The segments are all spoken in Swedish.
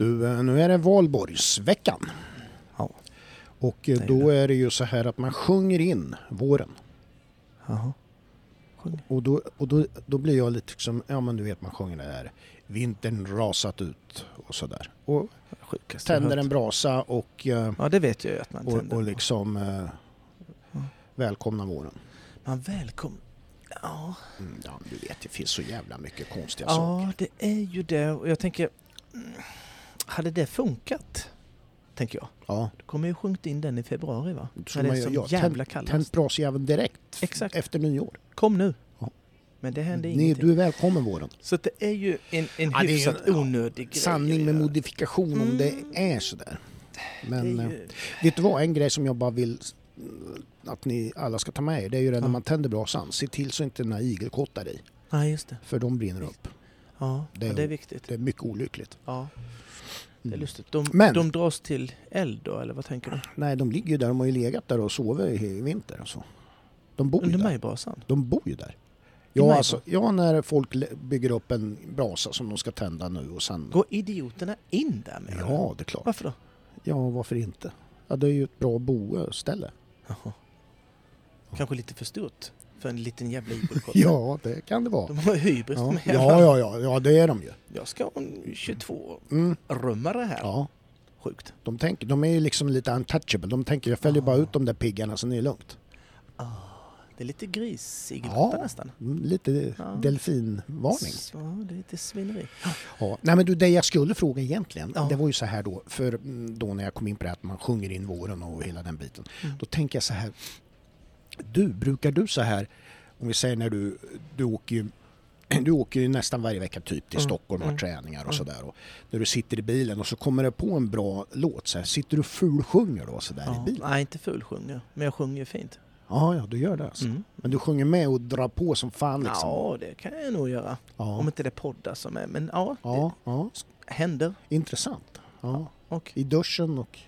Du, eh, nu är det valborgsveckan. Ja. Och eh, då är det ju så här att man sjunger in våren. Jaha. Och då, och då, då blir jag lite som, ja men du vet man sjunger det här Vintern rasat ut och sådär. Och Sjukaste jag tänder en brasa och, eh, Ja, det vet jag ju att man och, tänder och liksom eh, Ja. välkomnar våren. Man välkom... Ja. Mm, ja, du vet det finns så jävla mycket konstiga saker. ja, det är ju det. Och jag tänker... mm, Hade det funkat? Tänker jag. Ja, Du kommer ju sjungit in den i februari va? När det är som ja, jävla kallast. tänd brasjäveln direkt Exakt. efter nyår. Kom nu! Ja. Men det hände ingenting. du är välkommen våren. Så det är ju en, en Ja, hyfsat en- onödig grej. Sanning med modifikation om Mm. det är sådär. Men det eh, ju... vet du vad, en grej som jag bara vill mm, att ni alla ska ta med er, det är ju det Ja. när man tänder brasan. Se till så inte några igelkottar i, Ja, just det. för de brinner upp. Ja, Det är- är, det är viktigt. Det är mycket olyckligt. Ja, det är Mm. lustigt. De, Men- de dras till eld då, eller vad tänker du? Nej, de ligger ju där, de har ju legat där och sovit i vinter och så. De bor ju Under där. majbrasan? De bor ju där. Ja, alltså, ja, när folk bygger upp en brasa som de ska tända nu och sen... Går idioterna in där med Ja, det är klart. Varför då? Ja, varför inte? Ja, det är ju ett bra boställe. Jaha. Kanske lite för stort för en liten jävla igelkott. Ja, det kan det vara. De har hybris Ja, de ja, ja, ja, ja det är de ju. Jag ska ha en 22-rummare Mm. här. Ja, Sjukt. de, tänker, de är ju liksom lite untouchable. De tänker jag följer bara Ah. ut de där piggarna så det är lugnt. Ah, det är lite grisigelkotta Ja. nästan. Mm, Lite Ja. delfinvarning. Ja, det är lite svineri. Ja. Nej men du, det jag skulle fråga egentligen, det var ju så här då, för mm, då när jag kom in på det här att man sjunger in våren och hela den biten. Mm. Då tänker jag så här, du, brukar du så här, om vi säger när du, du åker ju du åker ju nästan varje vecka typ till Mm, Stockholm och har mm, träningar och mm. sådär. Och när du sitter i bilen och så kommer det på en bra låt så här, sitter du fulsjunger då sådär Ja. i bilen? Nej, inte fulsjunger. Men jag sjunger ju fint. Ja, ja, du gör det alltså. Mm. Men du sjunger med och drar på som fan liksom? Ja, det kan jag nog göra. Om ja. inte det poddar som är. Men ja, ja, ja. det händer. intressant. Ja. Och I duschen och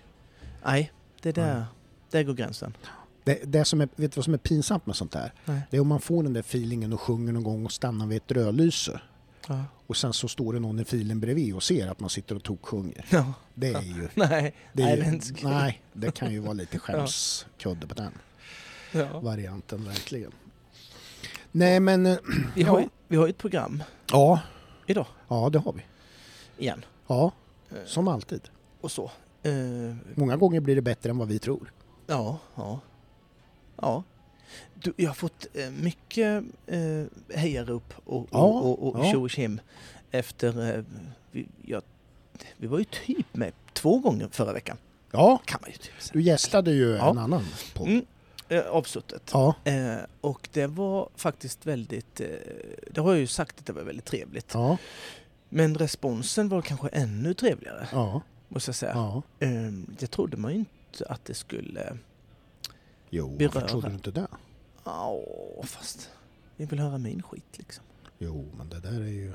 nej, det där, där går gränsen. Det, det som är, vet du vad som är pinsamt med sånt där? Nej. Det är om man får den där feelingen och sjunger någon gång och stannar vid ett rödlyse. Ja. Och sen så står det någon i filen bredvid och ser att man sitter och toksjunger. Ja. Det är ju... Nej, Det, nej, är, det nej, det kan ju vara lite skämskudde på den Ja. varianten verkligen. Nej men... eh, Vi, har, ju- vi har ett program Ja, idag ja det har vi. igen. Ja, Eh, som alltid. Och så. Eh, Många gånger blir det bättre än vad vi tror. ja, ja. Ja. Du, jag har fått eh, mycket eh, hejarop och, Ja, och, och, och ja. tjo och tjim efter... Eh, vi, ja, vi var ju typ med två gånger förra veckan. Ja, Kan man ju typ säga. du gästade ju Ja. en annan podd. Mm, eh, avsuttet. Ja, Eh, och det var faktiskt väldigt... Eh, det har jag ju sagt att det var väldigt trevligt. ja, Men responsen var kanske ännu trevligare, ja, måste jag säga. ja. Eh, jag trodde man ju inte att det skulle... Jo, varför Beröra. trodde du inte det? Ja, fast... Vi vill höra min skit liksom. Jo, men det där är ju...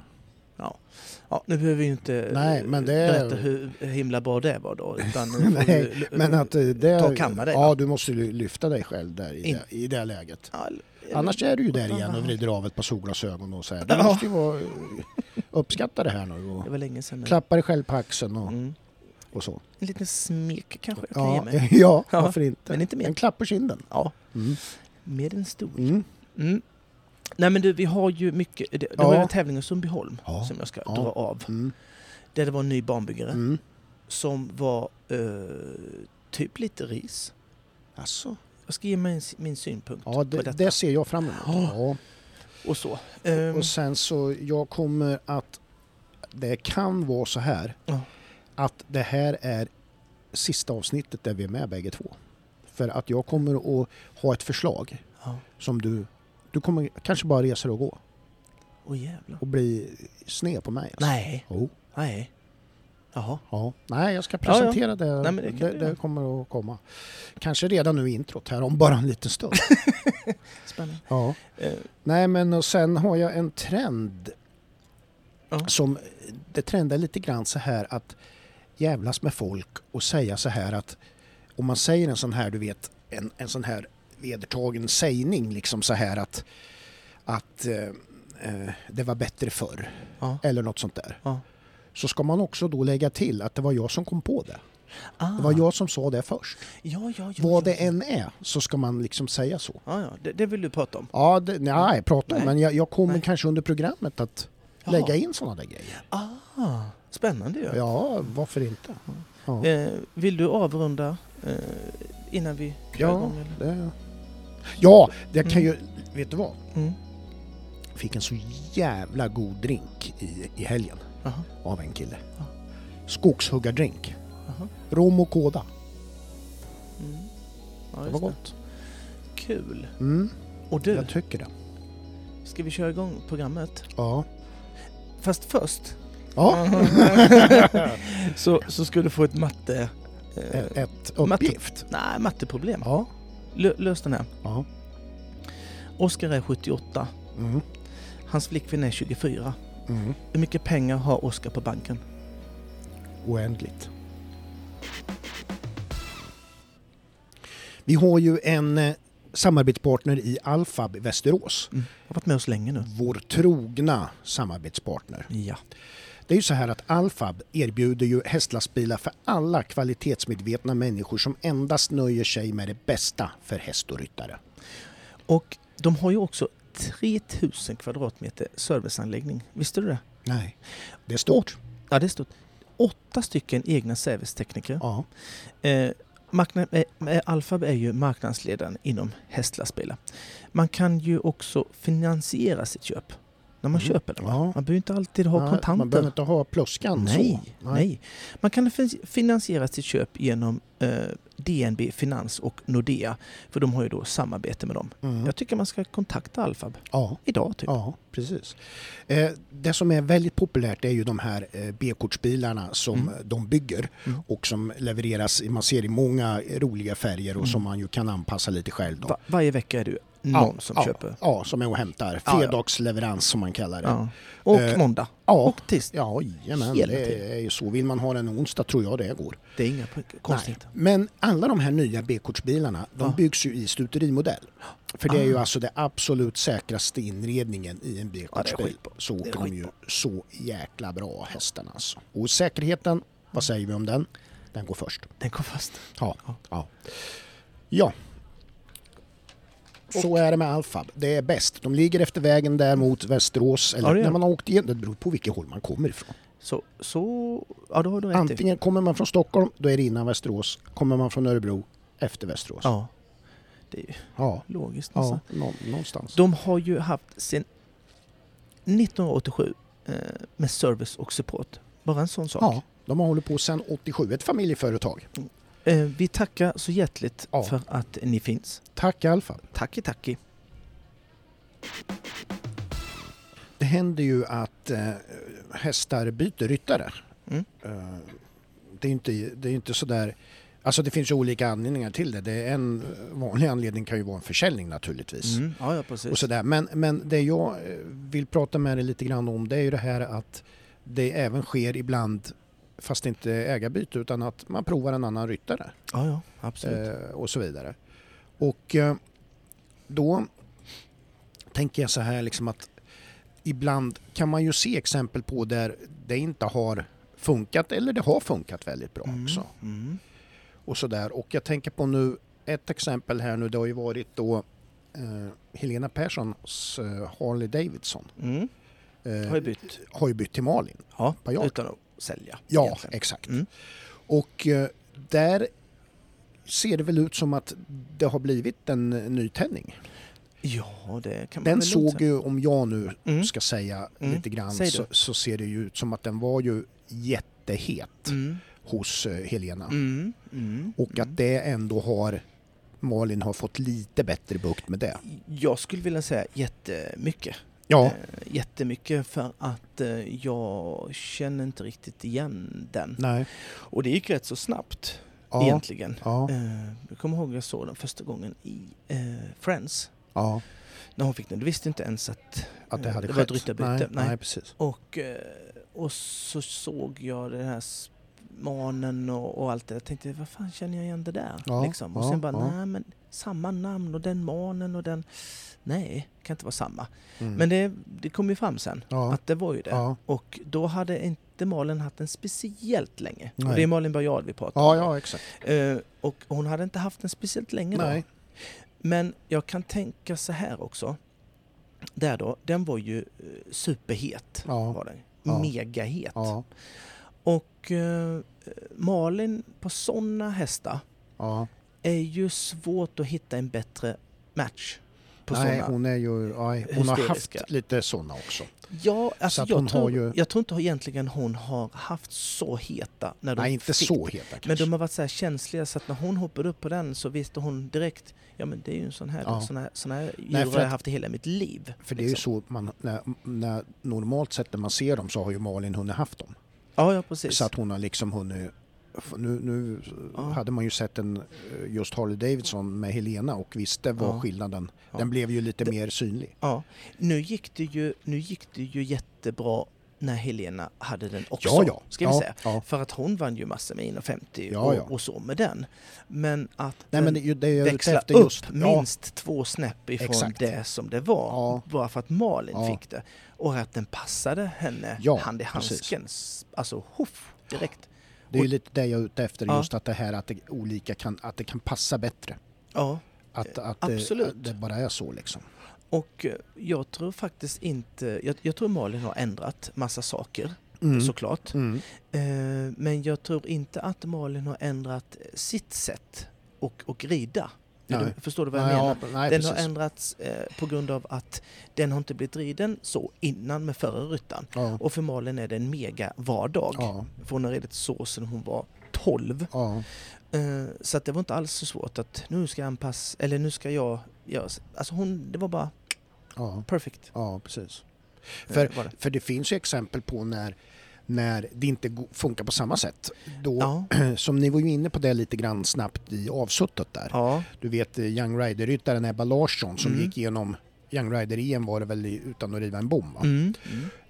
Ja, nu behöver vi ju inte Nej, eh, men det berätta hur himla bra det var då. Utan Nej, men att eh, det... ta kamma dig, Ja, va? du måste lyfta dig själv där i, In. det, i det läget. Ja, Annars är du ju där Ja. igen och vrider av ett par solglasögon och här. Du Ja. måste ju vara, uppskatta det här nu och Det var länge sedan nu. klappa dig själv på axeln och, Mm. Och så. En liten smek kanske jag kan ge Ja, mig. ja, varför inte? men inte mer. En klapp på kinden. Ja, Mm. med en stor. Mm. Mm. Nej men du, vi har ju mycket. Det, det Ja. var ju en tävling i Sundbyholm Ja. som jag ska Ja. dra av. Mm. Där det var en ny banbyggare Mm. som var eh, typ lite ris. Alltså. Jag ska ge min, min synpunkt Ja, på det, detta. det ser jag fram emot. Ja. Och så. Ehm, Och sen så, jag kommer att... Det kan vara så här Ja. Att det här är sista avsnittet där vi är med bägge två. För att jag kommer att ha ett förslag ja. som du... Du kommer kanske bara resa och gå Åh jävlar. och bli sned på mig. Alltså. Nej, Jo, nej. Jaha. ja. Nej, jag ska Ja, ja. presentera det. Nej, det det, det kommer att komma. Kanske redan nu i introt här om bara en liten stund. Spännande. ja. Eh, Nej men och sen har jag en trend Ja. som det trendar lite grann så här att jävlas med folk och säga så här att om man säger en sån här du vet en, en sån här vedertagen sägning liksom så här att att eh, eh, det var bättre förr ja. eller något sånt där Ja. så ska man också då lägga till att det var jag som kom på det. Ah. Det var jag som sa det först. Ja, ja, ja. Vad det än är så ska man liksom säga så. Ja, ja. Det, det vill du prata om. Ja, det, nej, jag pratar om Nej. men jag, jag kommer kanske under programmet att lägga in sådana där grejer. Ah, spännande ju. Ja, varför inte? Ja, Eh, vill du avrunda eh, innan vi kör ja, igång? Eller? det, ja det kan Mm. ju... Vet du vad? Mm. Fick en så jävla god drink i, i helgen Aha, av en kille. Ja. Skogshuggardrink. aha. Rom och kåda. Mm. Ja, Det var gott. Kul. Mm, Och du, jag tycker det. ska vi köra igång programmet? Ja. Fast först Ja. så, så ska du få ett matte... Eh, Ett uppgift. nej, matteproblem. Ja. Lö, lös den här. ja. Oskar är 78. Mm. Hans flickvän är 24. Mm. Hur mycket pengar har Oskar på banken? Oändligt. Vi har ju en eh, samarbetspartner i Alfab Västerås. Mm. Har varit med oss länge nu. Vår trogna samarbetspartner. Ja. Det är ju så här att Alfab erbjuder ju hästlastbilar för alla kvalitetsmedvetna människor som endast nöjer sig med det bästa för häst och ryttare. Och de har ju också 3000 kvadratmeter serviceanläggning. Visste du det? Nej, det är stort. Ja, det är stort. Åtta stycken egna servicetekniker. Ja. Eh, eh, eh, Alfab är ju marknadsledaren inom hästlastbilar. Man kan ju också finansiera sitt köp när man Mhm. köper den. Ja. Man behöver inte alltid ha Nej, kontanter. Man behöver inte ha pluskan Nej, så. nej. Man kan fin- finansiera sitt köp genom eh, DNB Finans och Nordea. För de har ju då samarbete med dem. Mm. Jag tycker man ska kontakta Alfab Ja. idag. Typ. Ja, precis. Eh, det som är väldigt populärt är ju de här eh, B-kortsbilarna som Mm. de bygger Mm. och som levereras, man ser i många roliga färger och Mm. som man ju kan anpassa lite själv. Va- varje vecka är det någon som ja, köper. Ja, som är och hämtar. Ja, ja. Fredagsleverans som man kallar det. Ja. Och Eh, måndag. Ja, Och tisdag. ja jajamän, det är ju så. Vill man ha den onsdag tror jag det går. Det är inga pro- konstigheter. Men alla de här nya B-kortsbilarna, de Ja. byggs ju i stuterimodell. För det är ju Ah. alltså det absolut säkraste inredningen i en B-kortsbil. så åker de ju så jäkla bra hästarna alltså. Och säkerheten, vad säger vi om den? Den går först. Den kom fast. Ja. Ja. Ja. Så är det med Alfab. Det är bäst. De ligger efter vägen där mot Västerås. Eller Ja, när man har åkt igen. Det beror på vilket håll man kommer ifrån. Så, så ja då har du rätt i. Antingen kommer man från Stockholm, då är det innan Västerås. Kommer man från Örebro, efter Västerås. Ja. Det är ju Ja, logiskt ja nå- någonstans. De har ju haft sedan 1987 eh, med service och support. Bara en sån sak. Ja, de har hållit på sedan 87. Ett familjeföretag. Eh, vi tackar så hjärtligt Ja. för att ni finns. Tack Alfab. Tacki tacki. Det händer ju att eh, hästar byter ryttare. Mm. Eh, det är inte, det är inte sådär... Alltså det finns ju olika anledningar till det. det är en vanlig anledning kan ju vara en försäljning naturligtvis. Mm. Ja, ja, precis. Och sådär. Men, men det jag vill prata med dig lite grann om det är ju det här att det även sker ibland, fast inte ägarbyte, utan att man provar en annan ryttare. Ja, ja, absolut. eh, och så vidare. Och eh, då tänker jag så här liksom att ibland kan man ju se exempel på där det inte har funkat eller det har funkat väldigt bra Mm, också. Mm. Och så där. Och jag tänker på nu ett exempel här nu, det har ju varit då eh, Helena Perssons eh, Harley Davidson. Mm. Eh, Har ju bytt. har ju bytt till Malin. Ja, utan att sälja. Ja, egentligen. exakt. Mm. Och eh, där ser det väl ut som att det har blivit en eh, nytändning. Ja, det kan man Den såg ju, om jag nu Mm. ska säga Mm. lite grann, så, så ser det ju ut som att den var ju jättehet Mm. hos eh, Helena. Mm. Mm. Och att det ändå har, Malin har fått lite bättre bukt med det. Jag skulle vilja säga jättemycket. Ja, Eh, jättemycket för att eh, jag känner inte riktigt igen den. nej. Och det gick rätt så snabbt Ja, egentligen. ja, Eh, jag kommer ihåg jag såg den första gången i Friends. ja. När hon fick den. Du visste inte ens att, Att det hade det var ett ryttarbyte. Nej, Nej. nej, precis. Och, och så såg jag den här manen och, och allt det. Jag tänkte, vad fan känner jag igen det där? Ja, liksom. Och ja, sen bara, ja. nej men samma namn och den manen och den... Nej, kan inte vara samma. Mm. Men det, det kom ju fram sen, ja, att det var ju det. Och då hade inte Malin haft den speciellt länge. Och Nej. det är Malin Bajard vi pratar om. ja, exakt. Eh, och hon hade inte haft den speciellt länge då. Nej. Men jag kan tänka så här också. Där då, den var ju eh, superhet. Var den. Megahet. Och eh, Malin på sådana hästar ja. är ju svårt att hitta en bättre match. På Nej, hon är ju... Ja, hon har haft lite sådana också. Ja, alltså att jag, tror, ju- jag tror inte egentligen hon har haft så heta när de Nej, inte fick så heta kanske. Men de har varit så här känsliga så att när hon hoppade upp på den så visste hon direkt Ja men det är ju en sån här, Ja. sån här, sån här djur Nej, för har jag att- haft i hela mitt liv. För det är ju liksom. så man, när, när, normalt sett när man ser dem så har ju Malin hunnit haft dem. Ja, ja precis. Så att hon har liksom hunnit... Nu, nu Ja. hade man ju sett en eh, just Harley Davidson med Helena och visste vad Ja. skillnaden... Ja. Den blev ju lite Det- mer synlig. Ja, nu gick det ju, nu gick det ju jättebra när Helena hade den också. Ja, ja. Ska vi ja, säga. Ja. För att hon vann ju massor med 1,50 Ja, och, ja. och så med den. Men att Nej den men det, det växla upp just... Minst två snäpp ifrån Exakt. det som det var. Bara för att Malin fick det. Och att den passade henne Ja, hand i precis. handsken. Alltså hoff, direkt. det är och- lite det jag är ute efter, Ja. just att det här att det, olika kan, att det kan passa bättre. Ja, Att, att det, absolut. att det bara är så liksom. och eh, jag tror faktiskt inte... Jag, jag tror Malin har ändrat massa saker, Mm. såklart. Mm. Eh, men jag tror inte att Malin har ändrat sitt sätt och, och rida. Nej. Du, förstår du vad jag Nej, menar? ja, nej, den precis. har ändrats eh, på grund av att den har inte blivit riden så innan med förra ryttaren. Ja, Och för Malin är det en mega vardag. ja, För hon har ridit så sedan hon var 12. ja. Eh, så att det var inte alls så svårt att nu ska jag anpassa, eller nu ska jag göra... så. Alltså hon, det var bara perfect. ja precis. eh, För- det. För det finns ju exempel på när, när det inte funkar på samma sätt. Då, Ja, Som ni var ju inne på det lite grann snabbt i avsuttet där. ja, Du vet eh, Young Rider-ryttaren Ebba Larsson som Mm. gick igenom Young Rider-EM var det väl utan att riva en bom va? mm,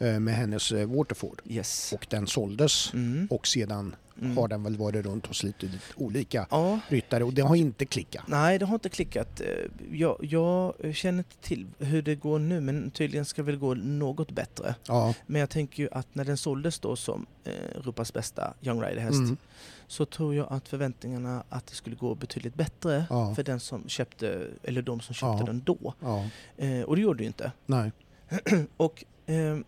mm, med hennes eh, Waterford. yes. Och den såldes Mm, och sedan mm. har den väl varit runt hos lite, olika Ja, ryttare och det har inte klickat. nej det har inte klickat. Eh, Jag, jag känner inte till hur det går nu men tydligen ska det väl gå något bättre. Ja, Men jag tänker ju att när den såldes då som eh, Europas bästa Young Rider-häst mm, så tror jag att förväntningarna att det skulle gå betydligt bättre Ja. för den som köpte, eller de som köpte Ja. den då. ja, Eh, och det gjorde det ju inte. nej, Och, eh,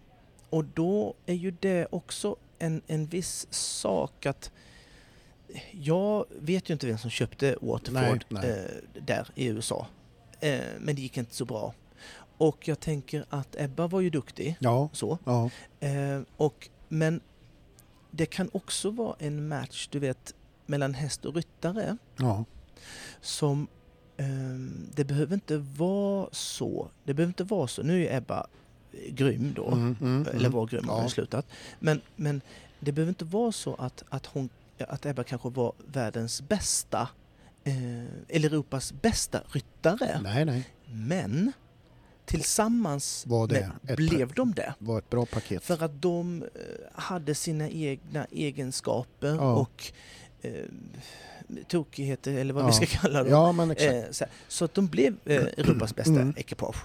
och då är ju det också en, en viss sak att jag vet ju inte vem som köpte Waterford Nej, nej. Eh, där i USA. Eh, men det gick inte så bra. Och jag tänker att Ebba var ju duktig, ja, så. Eh, och, men det kan också vara en match, du vet, mellan häst och ryttare ja, som ehm, det behöver inte vara så. Det behöver inte vara så. Nu är Ebba eh, grym då. mm, mm, Eller mm. var grym har Ja. hon slutat. Men, men det behöver inte vara så att, att, hon, att Ebba kanske var världens bästa eh, eller Europas bästa ryttare. Nej, nej, Men tillsammans Var det med, blev de det. var ett bra paket. För att de eh, hade sina egna egenskaper Ja. och eh, tokigheter eller vad vi Ja. ska kalla dem. Ja, men exakt. Eh, så, att de blev eh, Europas bästa Mm. ekipage.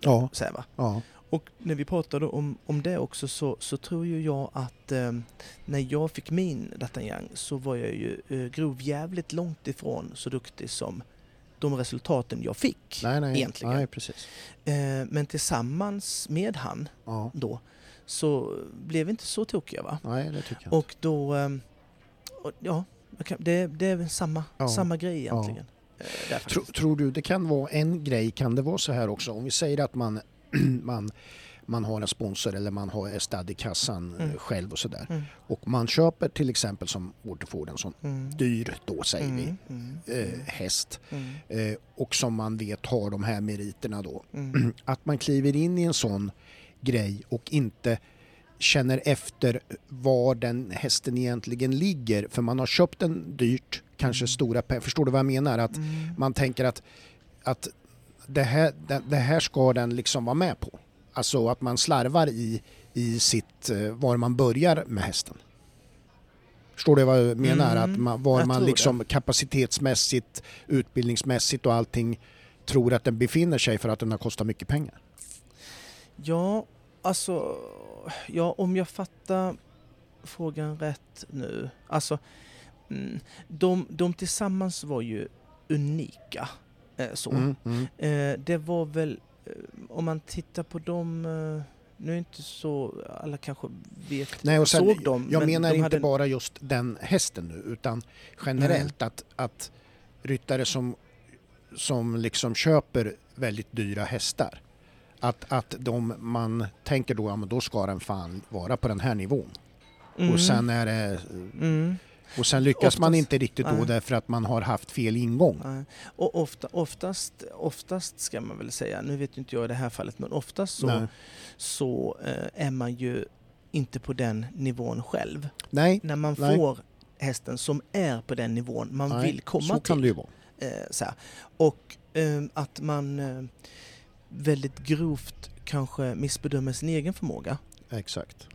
Ja, Så här, va? ja, Och när vi pratade om, om det också så, så tror ju jag att eh, när jag fick min D'Artagnan så var jag ju eh, grovjävligt långt ifrån så duktig som de resultaten jag fick. nej, nej, egentligen. nej, precis. Eh, men tillsammans med han Ja, då så blev vi inte så tokiga va? nej, det tycker jag. Och då, ehm, och, ja, det, det är samma, Ja. samma grej egentligen. Eh, där Tro, tror du det kan vara en grej, kan det vara så här också? Om vi säger att man, man, man har en sponsor eller man har är stadd i kassan eh, Mm. själv och sådär. Mm, Och man köper till exempel som Waterford en sån mm, dyr då säger mm, mm, vi eh, häst mm, eh, och som man vet har de här meriterna då. mm, Att man kliver in i en sån grej och inte känner efter var den hästen egentligen ligger för man har köpt den dyrt, kanske Mm. stora pengar. Förstår du vad jag menar? Att mm. man tänker att, att det, här, det, det här ska den liksom vara med på. Alltså att man slarvar i, i sitt, eh, var man börjar med hästen. Förstår du vad jag menar? Mm, att man, var man liksom kapacitetsmässigt, utbildningsmässigt och allting tror att den befinner sig för att den har kostat mycket pengar. Ja, alltså, ja om jag fattar frågan rätt nu. Alltså, mm, de, de tillsammans var ju unika. Eh, så. Mm, mm. Eh, det var väl, om man tittar på dem, eh, nu är det inte så, alla kanske vet, Nej, och sen, såg dem. jag men menar de inte hade, bara just den hästen nu utan generellt att, att ryttare som, som liksom köper väldigt dyra hästar att, att de, man tänker då, ja men då ska den fan vara på den här nivån. Mm, Och sen är det mm, Och sen lyckas man Oftast- inte riktigt då nej. därför att man har haft fel ingång. nej. Och ofta, oftast, oftast ska man väl säga, nu vet inte jag i det här fallet, men oftast så, Nej. så eh, är man ju inte på den nivån själv. Nej, När man får hästen som är på den nivån man vill komma så till. kan det ju vara. Eh, så här. Och eh, att man eh, väldigt grovt kanske missbedömer sin egen förmåga Exakt.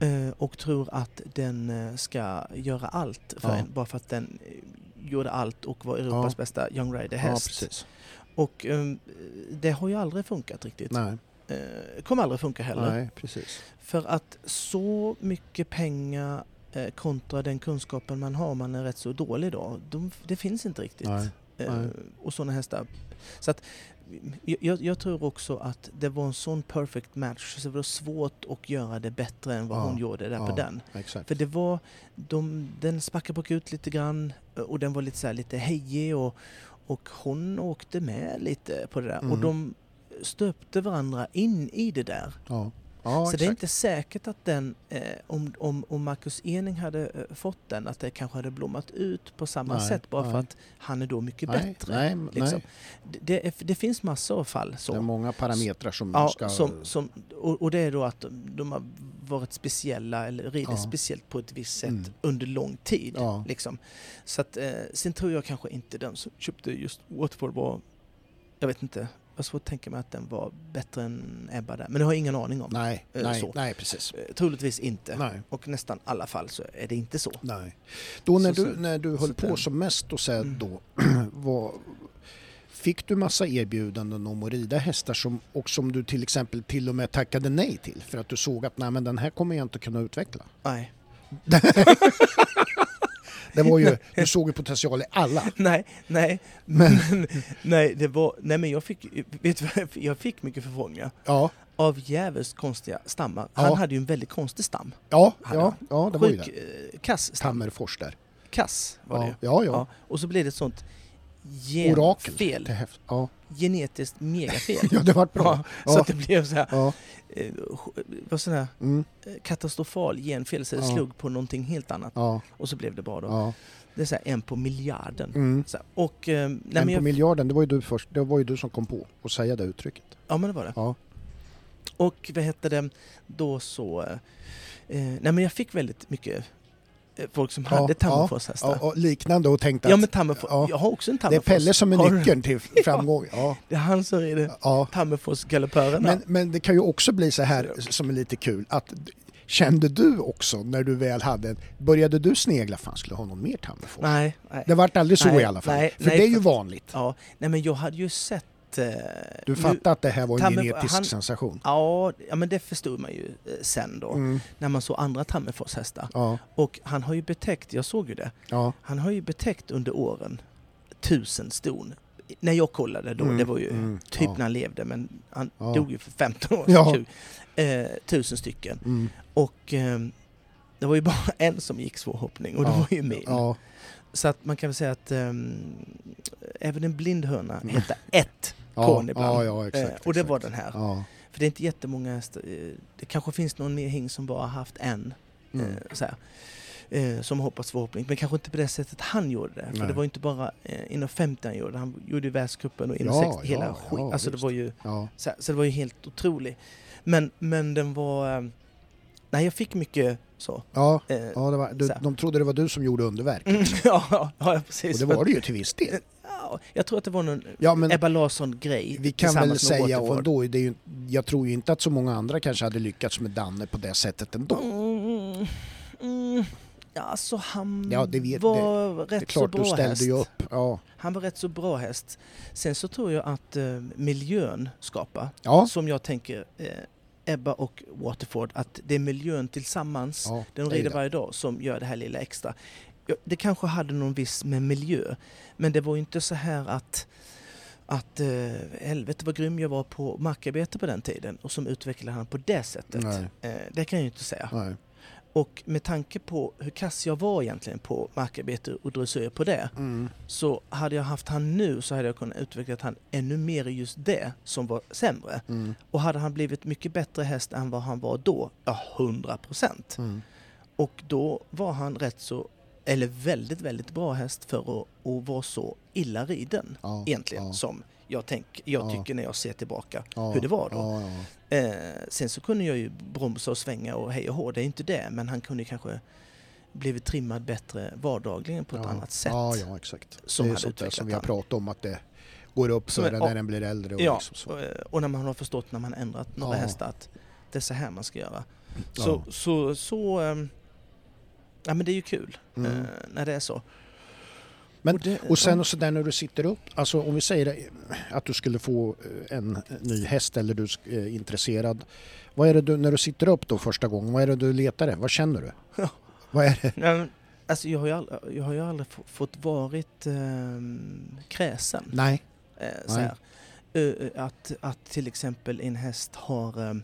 Eh, och tror att den eh, ska göra allt för Ja. en bara för att den eh, gjorde allt och var Europas Ja. bästa Young Ja, Rider-häst. precis. och eh, det har ju aldrig funkat riktigt. Nej, Eh, kommer aldrig funka heller. nej, precis. För att så mycket pengar eh, kontra den kunskapen man har, man är rätt så dålig då, de, det finns inte riktigt. Nej, nej. och sådana hästar. Så att, jag, jag tror också att det var en sån perfect match så det var svårt att göra det bättre än vad Ja, hon gjorde där på ja. den. Exakt. För det var, de, den spackade ut lite grann eh, och den var lite, så här, lite hejig och, och hon åkte med lite på det där. Och Mm. de stöpte varandra in i det där. Ja, ja så exakt. det är inte säkert att den, eh, om, om, om Marcus Ening hade eh, fått den, att det kanske hade blommat ut på samma Nej, sätt bara för nej. att han är då mycket nej, bättre. Nej, liksom. nej. Det, det, det finns massor av fall så. Det är många parametrar som Ja, ska... som, som, och, och det är då att de har varit speciella eller ridit Ja. speciellt på ett visst sätt Mm. under lång tid. Ja. Liksom. Så att, eh, sen tror jag kanske inte den som köpte just Watford var, jag vet inte, har svårt att tänka mig att den var bättre än Ebba där. Men det har jag ingen aning om. Nej, Eh, nej, så. nej, precis. Eh, Troligtvis inte. Nej, Och nästan alla fall så är det inte så. nej. Då när Så- du, när du höll på den- som mest och så Mm. då, var, fick du massa erbjudanden om att rida hästar som, och som du till exempel till och med tackade nej till för att du såg att nej men den här kommer jag inte kunna utveckla? Nej. Det var ju, du såg ju potential i alla. Nej, nej, Men- nej, det var, nej men jag fick, vet du jag fick mycket förfrågningar Ja, av jävligt konstiga stammar. Ja. Han hade ju en väldigt konstig stam. ja, ja, ja det var ju det. eh, kass. Tammerfors där. Kass var Ja, det ja, ja. Ja. Och så blev det ett sånt Orakel. genfel. Häftigt. Ja. Genetiskt megafel. ja, det var bra. Ja, Ja. Så att det blev så här, Ja. eh, vad sån här Mm. eh, katastrofal genfel så slog på någonting helt annat. Och så blev det bra då. Det är så här en på miljarden. Mm. Här, och, eh, nej, en men på jag, miljarden, det var ju du först. Det var ju du som kom på att säga det uttrycket. ja men det var det. Ja. Och vad hette det, då så... Eh, nej men jag fick väldigt mycket eh, folk som hade ja, Tammerfors-hästar. Ja, och liknande och tänkte att men Tammerfors, ja. jag har också en det är Tammerfors. Pelle som är nyckeln till framgång. Ja. Det är han som rider Ja. Tammerfors-galoppörerna. Men, men det kan ju också bli så här som är lite kul att kände du också när du väl hade en, började du snegla fan skulle ha någon mer Tammerfors? Nej, nej. Det vart aldrig så Nej, i alla fall. nej, för nej, det är ju vanligt. Ja, nej men jag hade ju sett... Eh, Du nu- fattade att det här var en genetisk han- sensation. Ja, ja, men det förstod man ju eh, sen då. Mm. När man såg andra Tammerfors-hästar. Ja, Och han har ju betäckt, jag såg ju det, ja, han har ju betäckt under åren tusen ston. När jag kollade då, Mm, det var ju mm, typ ja. när han levde, men han dog ju för 15 år sedan. Eh, tusen stycken. mm, Och eh, det var ju bara en som gick svårhoppning och det var ju min. Så att man kan väl säga att ehm, även en blind höna Mm. heter ett ja, korn ibland. ja, ja, exakt. eh, och det exakt. var den här. Ja, För det är inte jättemånga hästar. eh, Det kanske finns någon mer hing som bara haft en. mm. Eh, så här, eh, som hoppat svårhoppning. Men kanske inte på det sättet han gjorde det. För Nej. det var ju inte bara eh, inom 50 han gjorde. Han gjorde ju världscupen och inom Ja, 60. Hela ja, skit. ja, alltså det var ju, så, här, så det var ju helt otroligt. Men, men den var... Eh, nej, jag fick mycket så. Ja, Eh, ja det var, du, de trodde det var du som gjorde underverk. Mm, ja, ja, ja, precis. Och det var det ju till viss del. Ja, jag tror att det var någon Ja, men Ebba Larsson-grej. vi kan väl säga ändå, det är ju, jag tror ju inte att så många andra kanske hade lyckats med Danne på det sättet ändå. Mm, mm, Ja, alltså han Ja, det vet- var Det rätt så klart, bra häst. Ja. Han var rätt så bra häst. Sen så tror jag att eh, miljön skapar, Ja. som jag tänker eh, Ebba och Waterford, att det är miljön tillsammans, ja den det är rider det. varje dag, som gör det här lilla extra. Ja, Det kanske hade någon viss med miljö, men det var ju inte så här att att eh, helvete vad grym jag var på markarbete på den tiden och som utvecklade han på det sättet. Eh, det kan jag ju inte säga. Nej. Och med tanke på hur kass jag var egentligen på markarbete och dressyr på det Mm. så hade jag haft han nu så hade jag kunnat utveckla han ännu mer i just det som var sämre. Mm. Och hade han blivit mycket bättre häst än vad han var då, ja 100 procent. Mm. Och då var han rätt så, eller väldigt, väldigt bra häst för att, att vara så illa riden Ja. egentligen Ja. som jag, tänk, jag Ja. tycker när jag ser tillbaka hur det var då. Eh, sen så kunde jag ju bromsa och svänga och hej och hå, det är inte det, men han kunde kanske blivit trimmad bättre vardagligen på ett annat sätt. Ja, ja, exakt. som det är sånt där som vi har pratat om att det går upp för den när den blir äldre. Och Ja, liksom så. och, och när man har förstått när man ändrat några hästar att det är så här man ska göra. Ja. Så, så, så ehm, ja men det är ju kul Mm. eh, när det är så. Men- det, Och sen och så där när du sitter upp, alltså om vi säger att du skulle få eh, en ny häst eller du är eh, intresserad. Vad är det du, när du sitter upp då första gången, vad är det du letar efter? Vad känner du? Ja. Vad är det? Nej, men, alltså jag har ju aldrig, jag har ju aldrig få- fått varit ehm, kräsen. Nej. Eh, så Nej. här. Eh, eh, att, att till exempel en häst har ehm,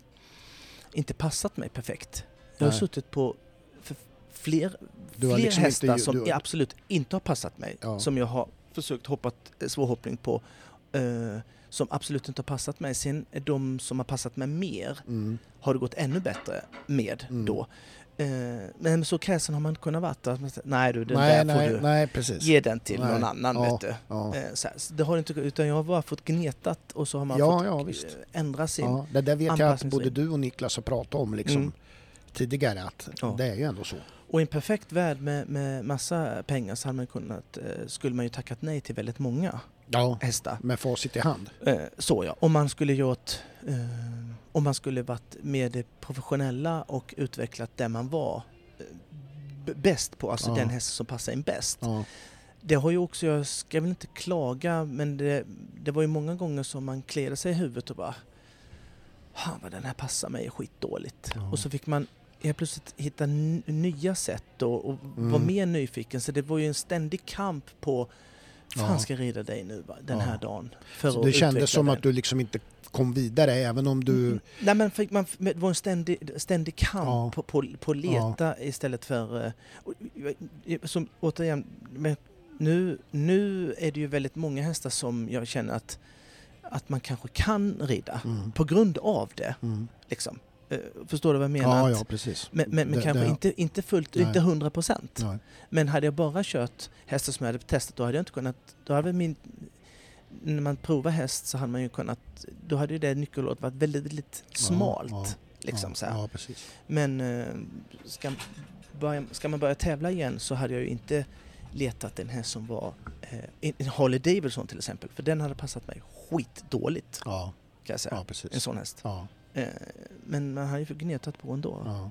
inte passat mig perfekt. Jag har Nej. suttit på fler, har fler liksom inte hästar ju- som du- absolut inte har passat mig. Ja. Som jag har försökt hoppa eh, svårhoppning på. eh, som absolut inte har passat mig. Sen är de som har passat mig mer Mm. har det gått ännu bättre med Mm. då. Eh, men så kräsen har man inte kunnat vara. Nej du, den Nej, där nej, får du nej, ge den till någon annan. Ja. Vet. Ja. Så så det har inte, utan jag har bara fått gnetat och så har man Ja, fått ja, visst. ändra sin... Ja, det där vet jag att både du och Niklas har pratat om liksom, Mm. tidigare att det är ju ändå så. Och i en perfekt värld med, med massa pengar så hade man kunnat, eh, skulle man ju tackat nej till väldigt många Ja, hästar. med facit i hand. Eh, så ja, om man skulle gjort, eh, om man skulle varit med det professionella och utvecklat det man var bäst på, alltså Ja. den häst som passar en bäst. Ja. Det har ju också, jag ska väl inte klaga, men det, det var ju många gånger som man kliade sig i huvudet och bara Fan vad den här passar mig skitdåligt. Ja. Och så fick man helt plötsligt hitta nya sätt och, och Mm. vara mer nyfiken. Så det var ju en ständig kamp på Fan Ja. ska jag rida dig nu den Ja. här dagen. För Så det kändes som den. att du liksom inte kom vidare även om du... Mm. Nej men fick man, det var en ständig, ständig kamp Ja. på, på, på leta istället för... eh, Som, återigen, men nu, nu är det ju väldigt många hästar som jag känner att, att man kanske kan rida Mm. på grund av det. Mm. Liksom. Eh, Förstår du vad jag menar? Ja, ja, precis. Men, men, men Det- kanske det- inte, inte fullt, Nej. inte hundra procent. Nej. Men hade jag bara kört hästar som jag hade testat, då hade jag inte kunnat... Då hade min, när man provar häst så hade man ju kunnat... Då hade ju det nyckelåret varit väldigt, väldigt smalt. ja, liksom ja, så här. Men eh, ska, börja, ska man börja tävla igen så hade jag ju inte letat en häst som var... Eh, en- Harley Davidson till exempel, för den hade passat mig skitdåligt Ja, kan jag säga. En sån häst. Ja, Eh, men man hade ju gnetat på ändå. ja.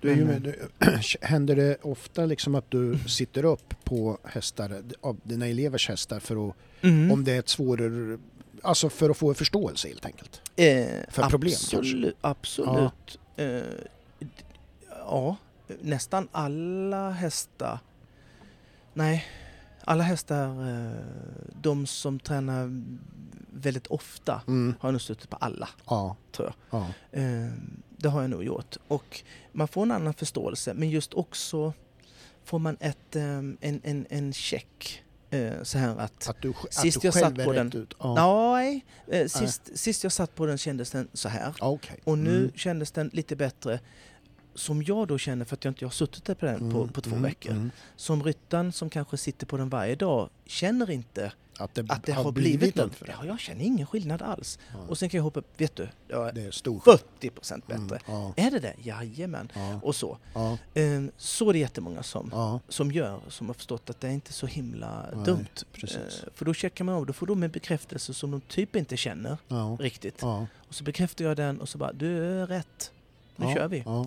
Du är ju med, du, händer det ofta liksom att du sitter upp på hästar, av dina elevers hästar för att, Mm. om det är ett svårare, alltså för att få en förståelse helt enkelt? Eh, För problem, absolut, Absolut. Eh, d- ja, nästan alla hästar... Nej, alla hästar, eh, de som tränar väldigt ofta, Mm. har jag nog suttit på alla, Ja, tror ja, jag. Eh, det har jag nog gjort. Och man får en annan förståelse, men just också får man ett, eh, en, en, en check. Eh, så här att... att du, att Sist du jag satt på den- ut. Ja, Nej, sist, sist jag satt på den kändes den så här. Ja, okej. Och nu Mm. kändes den lite bättre som jag då känner för att jag inte har suttit där på den på, Mm, på två mm, veckor. mm. Som ryttaren som kanske sitter på den varje dag känner inte Att det, att det har blivit något något. Ja, jag känner ingen skillnad alls. Ja. Och sen kan jag hoppa, vet du, jag är Det är stor 40 procent bättre. Mm, ja, Är det det? Jajamän. ja, Och så. ja, Ehm, Så är det jättemånga som, ja, som gör, som har förstått att det är inte så himla Nej, dumt. precis. Eh, För då checkar man av, då får de en bekräftelse som de typ inte känner riktigt. Och så bekräftar jag den och så bara, du är rätt. Nu Ja, kör vi. ja.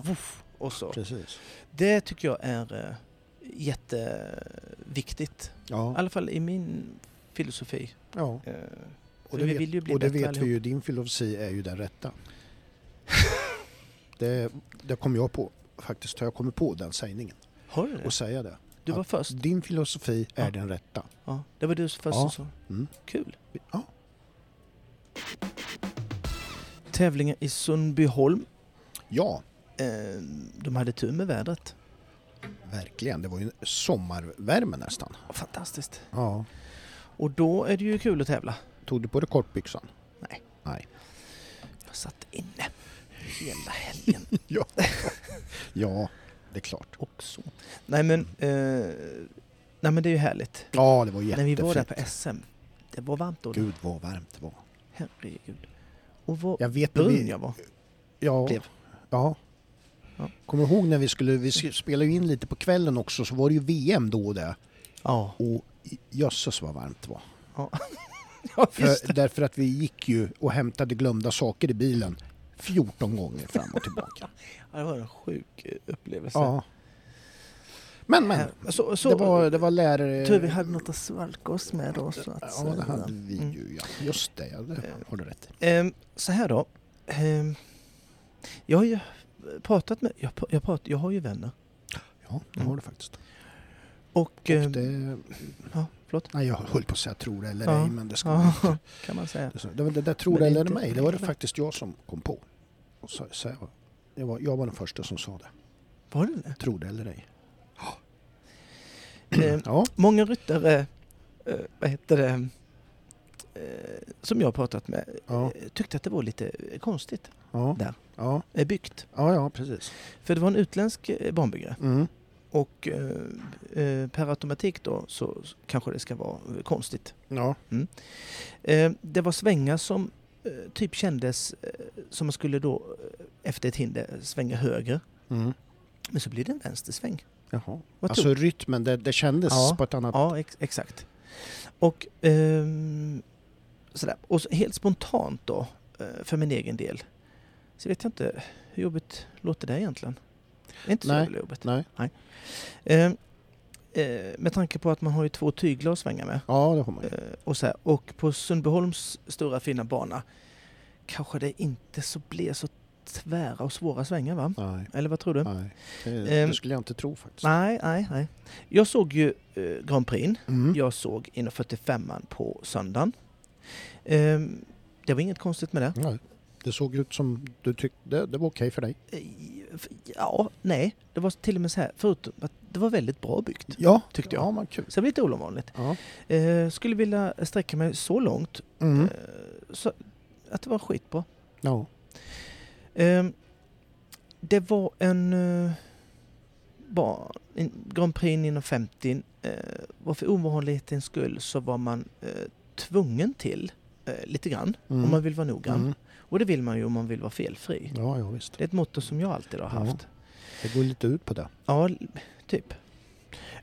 Och så. Precis. Det tycker jag är eh, jätteviktigt. I Ja, alla fall i min filosofi. ja. Eh, Och det, vi vet, vill och det vet vi allihop. ju, din filosofi är ju den rätta. det, det kom jag på, faktiskt har jag kommit på den sägningen. Har du det? Och säga det. Du var först? Din filosofi är Ja. den rätta. Ja, det var du först Ja. som sa. Mm. Kul. Ja. Tävlingen i Sundbyholm. Ja, de hade tur med vädret. verkligen. Det var ju en sommarvärme nästan. Fantastiskt. Ja. Och då är det ju kul att tävla. Tog du på dig kortbyxan? Nej. Nej. Jag satt inne hela helgen Ja. ja, det är klart. också. Nej men, eh, nej men det är ju härligt. Ja, det var När jättefint. vi var där på SM, det var varmt då. Gud vad varmt det var. Herregud. Och vad Jag vet när brun vi... jag var. Ja. blev. Ja. Ja. Kommer du ihåg när vi skulle, vi spelade ju in lite på kvällen också, så var det ju VM då och det. Ja, Och jösses vad varmt det var. ja. ja. För, därför att vi gick ju och hämtade glömda saker i bilen 14 gånger fram och tillbaka. Ja, det var en sjuk eh, upplevelse. ja. Men men, Eh, Så, så, det var, det var lärare... Tur vi hade något att svalka oss med då så att Ja, det hade vi Mm. ju ja. Just det, ja, det Eh. har du rätt i. Ehm, så här då. Ehm, jag har ju pratat med... Jag, jag, prat, jag har ju vänner. Ja, det har du faktiskt. Och... Och ehm, det, Ja, förlåt. nej, jag höll på att säga tro det eller Ja. ej, men det ska Ja, man inte. kan man säga. Det, det, där tro det eller inte- mig, det var det faktiskt jag som kom på. Och så, så jag, jag, var, jag var den första som sa det. Var det det? Tro det eller ej. Ehm, Ja, många ryttare, eh, vad heter det, eh, som jag har pratat med, Ja. eh, tyckte att det var lite eh, konstigt ja, Där. ja, eh, byggt. ja, ja precis. För det var en utländsk eh, banbyggare Mm. och eh, eh, per automatik då så kanske det ska vara eh, konstigt. Ja, Eh, det var svängar som eh, typ kändes eh, som man skulle då eh, efter ett hinder svänga höger. mm. Men så blir det en vänstersväng. Jaha. Vad Alltså tog- rytmen, det, det kändes Ja, på ett annat... Ja, ex exakt. Och ehm, sådär. Och så helt spontant då, eh, för min egen del, så vet jag inte hur jobbigt låter det egentligen? Det är inte så Nej. jävla jobbigt. Nej, Ehm, eh, med tanke på att man har ju två tyglar att svänga med. ja det har man ju. Eh, och, så här, och på Sundbyholms stora fina bana kanske det inte så blir så tvära och svåra svängar va? Nej, Eller vad tror du? nej. Det, Ehm, det skulle jag inte tro faktiskt. Nej, nej, nej. Jag såg ju eh, Grand Prix. Mm. Jag såg 1.45 på söndagen. Ehm, det var inget konstigt med det. Nej. Det såg ut som du tyckte det, det var okej för dig. Eh, Ja, nej. Det var till och med så här, förutom att det var väldigt bra byggt. Ja, Tyckte jag. Ja, men kul. Så det var lite ovanligt. Ja. Eh, skulle vilja sträcka mig så långt Mm. eh, så att det var skitbra. ja. Ehm, det var en, eh, ba, en Grand Prix 950. Eh, var för ovanlighetens skull så var man eh, tvungen till eh, lite grann Mm. om man vill vara noggrann. Mm. Och det vill man ju om man vill vara felfri. Ja, ja visst. Det är ett motto som jag alltid har haft. Det går lite ut på det. Ja, typ.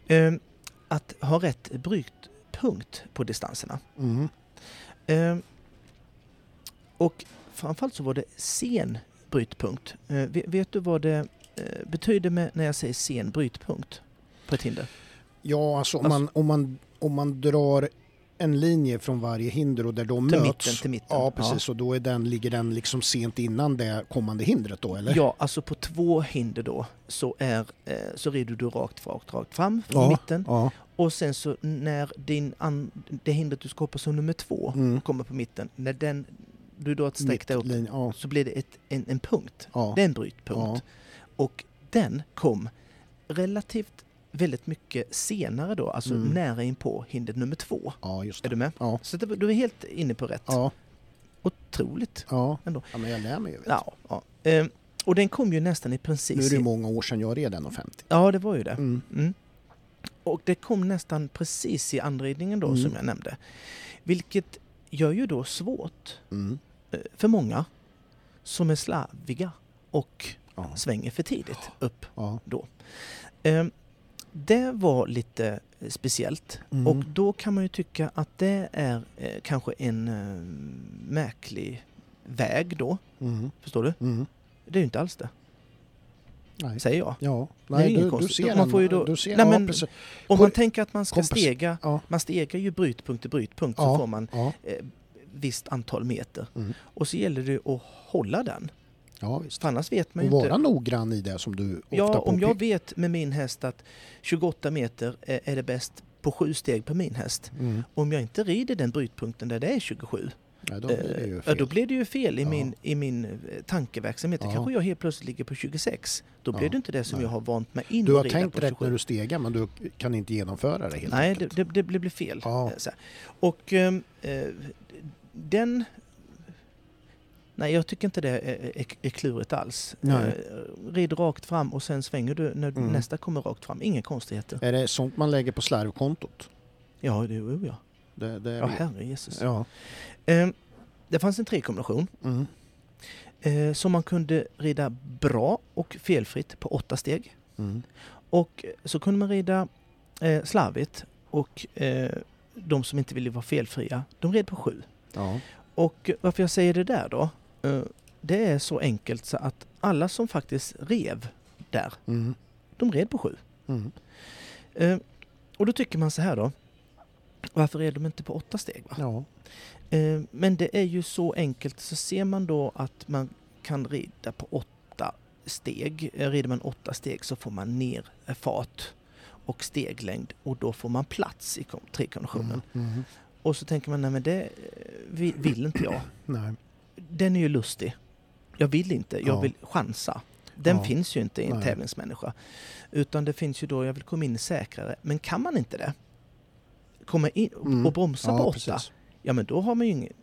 Ehm, att ha rätt brytpunkt på distanserna. Mm. Ehm, och framförallt så var det sen brytpunkt. Eh, vet, vet du vad det eh, betyder med när jag säger sen brytpunkt på ett hinder? Ja, alltså om, Alltså- man, om, man, om man drar en linje från varje hinder och där de Till möts. mitten, till mitten. Ja, precis. Och då är den, ligger den liksom sent innan det kommande hindret då, eller? Ja, alltså på två hinder då så, är, eh, så rider du rakt, rakt, rakt fram från Ja, mitten. Ja. Och sen så när din an, det hindret du ska hoppa som nummer två Mm. kommer på mitten, när den, du drar ett streck där upp ja. så blir det ett, en, en punkt. Ja. Det är en brytpunkt. Och den kom relativt väldigt mycket senare då, alltså Mm. nära in på hinder nummer två. ja, just Är du med? Ja. Så det, du är helt inne på rätt. Ja, Otroligt. ja. Ändå. ja, men jag lär mig ju. Ja, ja. Ehm, och den kom ju nästan i du. Nu precis... är det ju många år sedan jag red 1,50. Ja, det var ju det. Mm. Mm. Och det kom nästan precis i anridningen då Mm. som jag nämnde. Vilket gör ju då svårt Mm. eh, för många som är slarviga och Ja. svänger för tidigt upp. Ja. Ehm, Det var lite eh, speciellt Mm. och då kan man ju tycka att det är eh, kanske en eh, märklig väg då. Mm. Förstår du? Mm. Det är ju inte alls det. Nej. säger jag. Ja, är nej, inget du, du konstigt. Man får ju då- Du ser, Nej, ja, men- precis. Om man tänker att man ska kompens- stega, Ja, man stegar ju brytpunkt till brytpunkt så Ja. får man ja, eh, visst antal meter. Mm. Och så gäller det att hålla den. Ja visst. För annars vet man Och ju vara inte. noggrann i det som du ofta Ja, om jag vet med min häst att 28 meter är, det bäst på sju steg på min häst. Mm. Om jag inte rider den brytpunkten där det är 27, Ja, då blir det ju eh, ja, fel. då blir det ju fel i Ja. min, i min eh, tankeverksamhet. Ja. kanske jag helt plötsligt ligger på 26. Då blir det inte det som nej. jag har vant mig in Du har tänkt rätt 27. när du stegar men du kan inte genomföra det helt Nej, det, enkelt. det, det blir blir fel. Eh. Och ehm, eh, den... Nej, jag tycker inte det är, är, är klurigt alls. Nej. Eh, rid rakt fram och sen svänger du när Mm. nästa kommer rakt fram. Inga konstigheter. Är det sånt man lägger på slarvkontot? Ja, det oh, ja. Det, det är Ja, herre Jesus. ja. Ehm, det fanns en trekombination Mm. eh, som man kunde rida bra och felfritt på åtta steg. Mm. Och så kunde man rida eh, slarvigt och eh, de som inte ville vara felfria, de red på sju. Ja. Och varför jag säger det där då? Eh, Det är så enkelt så att alla som faktiskt rev där, Mm. de red på sju. Mm. Eh, Och då tycker man så här då. Varför red de inte på åtta steg? Va? Ja. Eh, Men det är ju så enkelt så ser man då att man kan rida på åtta steg. Rider man åtta steg så får man ner fart och steglängd och då får man plats i trekonditionen. Mm. Mm. Och så tänker man, nej men det vi- vill inte jag. Nej. Den är ju lustig. Jag vill inte, jag Ja. vill chansa. Den Ja. finns ju inte i en Nej. tävlingsmänniska. Utan det finns ju då, jag vill komma in säkrare. Men kan man inte det, komma in och, Mm. bromsa på Ja, åtta, precis. ja men då har man ju ingen,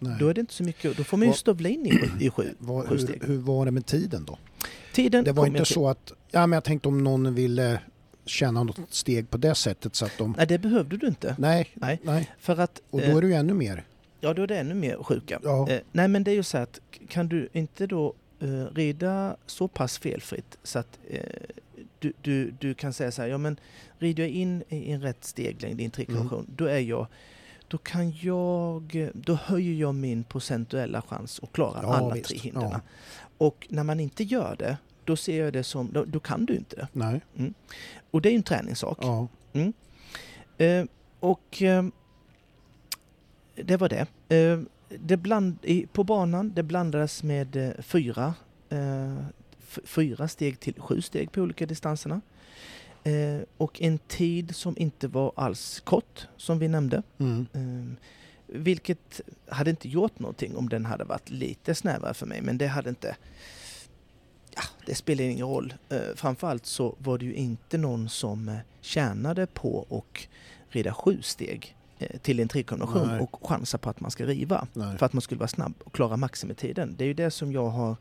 Nej. då är det inte så mycket, då får man ju stövla in i, i sju, Vad, sju hur, steg. hur var det med tiden då? Tiden Det var inte så att, ja men jag tänkte om någon ville känna något steg på det sättet så att de, Nej, det behövde du inte. nej, Nej. nej. För att, Och eh, då är det ju ännu mer. Ja då är det ännu mer sjuka. Ja. Eh, nej men det är ju så att, kan du inte då eh, rida så pass felfritt så att eh, du, du, du kan säga så här, ja men rider jag in i en rätt steglängd i en trekonvention, Mm. då är jag då kan jag, då höjer jag min procentuella chans att klara Ja, alla visst. tre hindren. Ja. Och när man inte gör det, då ser jag det som, då, då kan du inte det. Nej. Och det är ju en träningssak. Ja. Eh, och eh, det var det. Eh, det bland, på banan det blandades med eh, fyra, eh, fyra steg till sju steg på olika distanserna. Och en tid som inte var alls kort, som vi nämnde. Mm. Vilket hade inte gjort någonting om den hade varit lite snävare för mig, men det hade inte... Ja, det spelar ingen roll. Eh, framförallt så var det ju inte någon som tjänade på att rida sju steg till en trekombination Nej. och chansa på att man ska riva Nej. för att man skulle vara snabb och klara maximitiden. Det är ju det som jag har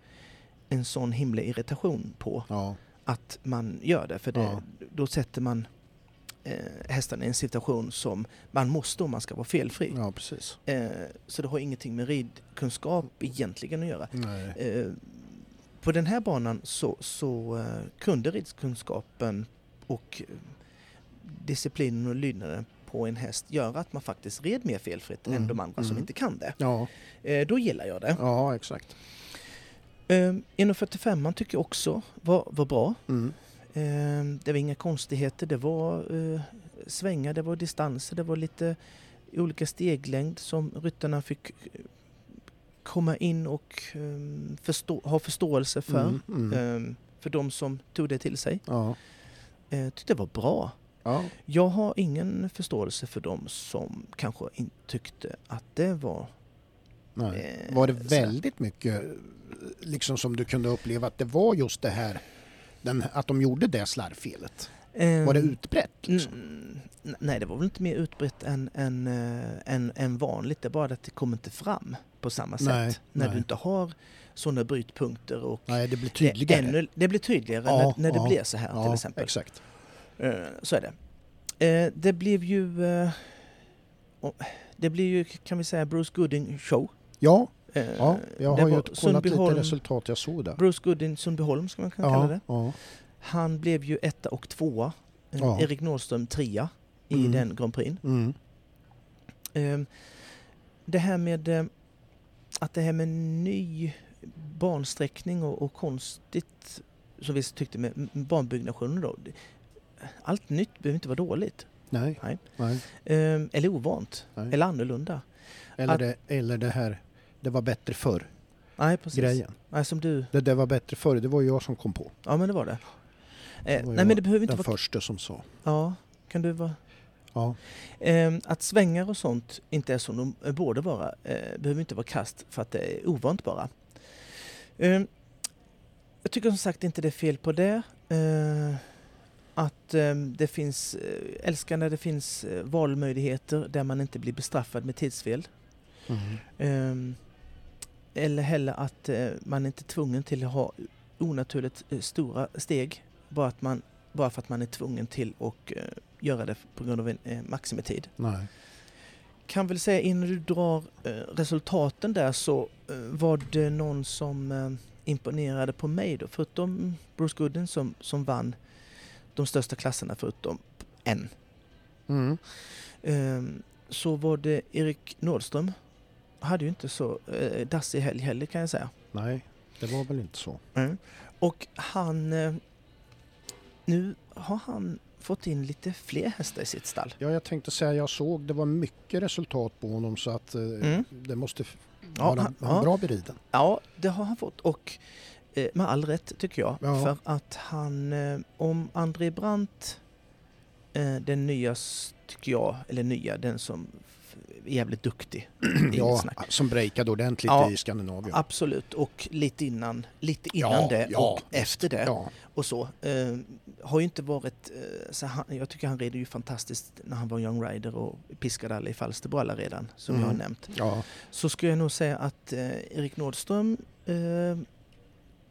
en sån himla irritation på Ja. att man gör det. För det, Ja. då sätter man eh, hästarna i en situation som man måste om man ska vara felfri. ja, precis. Eh, så det har ingenting med ridkunskap egentligen att göra. Eh, på den här banan så, så eh, kunde ridkunskapen och eh, disciplinen och lydnaden på en häst göra att man faktiskt red mer felfritt än Mm, de andra som mm. inte kan det. Ja. Eh, då gillar jag det. ja, exakt. Eh, 1.45 tycker jag också var, var bra. Mm. Eh, det var inga konstigheter. Det var eh, svängar, det var distanser, det var lite olika steglängd som ryttarna fick eh, komma in och eh, förstå, ha förståelse för. Mm. Mm. för de som tog det till sig. Ja. Tyckte det var bra. Ja. Jag har ingen förståelse för de som kanske inte tyckte att det var... Nej. eh, Var det väldigt mycket liksom som du kunde uppleva att det var just det här den, att de gjorde det slarvfelet? Var det Eh, utbrett? Liksom? Mm, n- nej, det var väl inte mer utbrett än, än, eh, än, än vanligt. Det är bara att det kommer inte fram på samma Nej, sätt. När nej. du inte har sådana brytpunkter och Nej, det blir det, tydligare. ännu, det blir tydligare Ja, när, när det ja, blir så här till ja, exempel. exakt. Eh, Så är det. Eh, Det blev ju... eh, Det blir ju, kan vi säga, Bruce Gooding show. Ja, ja jag har ju kollat lite Sundbyholm- resultat jag såg där. Bruce Gooding Sundbyholm, ska man kunna kalla Ja, det. ja, Han blev ju etta och tvåa. Ja. Erik Nordström trea i Mm. den Grand Prix. mm, Ehm, Det här med att det här med ny bansträckning och, och konstigt som vi tyckte med med banbyggnationen då. Det- Allt nytt behöver inte vara dåligt. Nej. Nej. Nej. Ehm, eller ovant. Nej. Eller annorlunda. Eller, Att- det, eller det här, det var bättre förr, Nej, precis. grejen. Nej, som du... Det där var bättre förr, det var jag som kom på. Ja, men det var det. Eh, var nej, men det behöver inte Den vara... första som sa. Ja, kan du vara... Ja. Ehm, att svängar och sånt inte är som de eh, borde vara eh, behöver inte vara kast för att det är ovant bara. Ehm, jag tycker som sagt inte det är fel på det. Att ehm, det finns, eh, älskar när det finns eh, valmöjligheter där man inte blir bestraffad med tidsfel. Mm. Eller heller att eh, man inte är tvungen till att ha onaturligt stora steg bara, att man, bara för att man är tvungen till att göra det på grund av en maximitid. Nej. Kan väl säga innan du drar resultaten där så var det någon som imponerade på mig då, förutom Bruce Gooden som, som vann de största klasserna förutom en. Mm. Ehm, så var det Erik Nordström. Hade ju inte så eh, dassig helg heller kan jag säga. Nej, det var väl inte så. Mm. Och han... Eh, nu har han fått in lite fler hästar i sitt stall. Ja, jag tänkte säga, jag såg det var mycket resultat på honom så att eh, Mm. det måste f- Ja, vara han- han, ja. bra beriden. Ja, det har han fått och med all rätt tycker jag. Ja. För att han, eh, om André Brandt, eh, den nya, tycker jag, eller nya, den som är jävligt duktig. Ja, som breakade ordentligt Ja. i Skandinavien. Absolut, och lite innan, lite innan Ja, det och efter det. Och så. Eh, har ju inte varit... Eh, så han, jag tycker han rider ju fantastiskt när han var Young Rider och piskade alla i Falsterbo alla redan, som jag har Mm. nämnt. Så skulle jag nog säga att eh, Erik Nordström eh,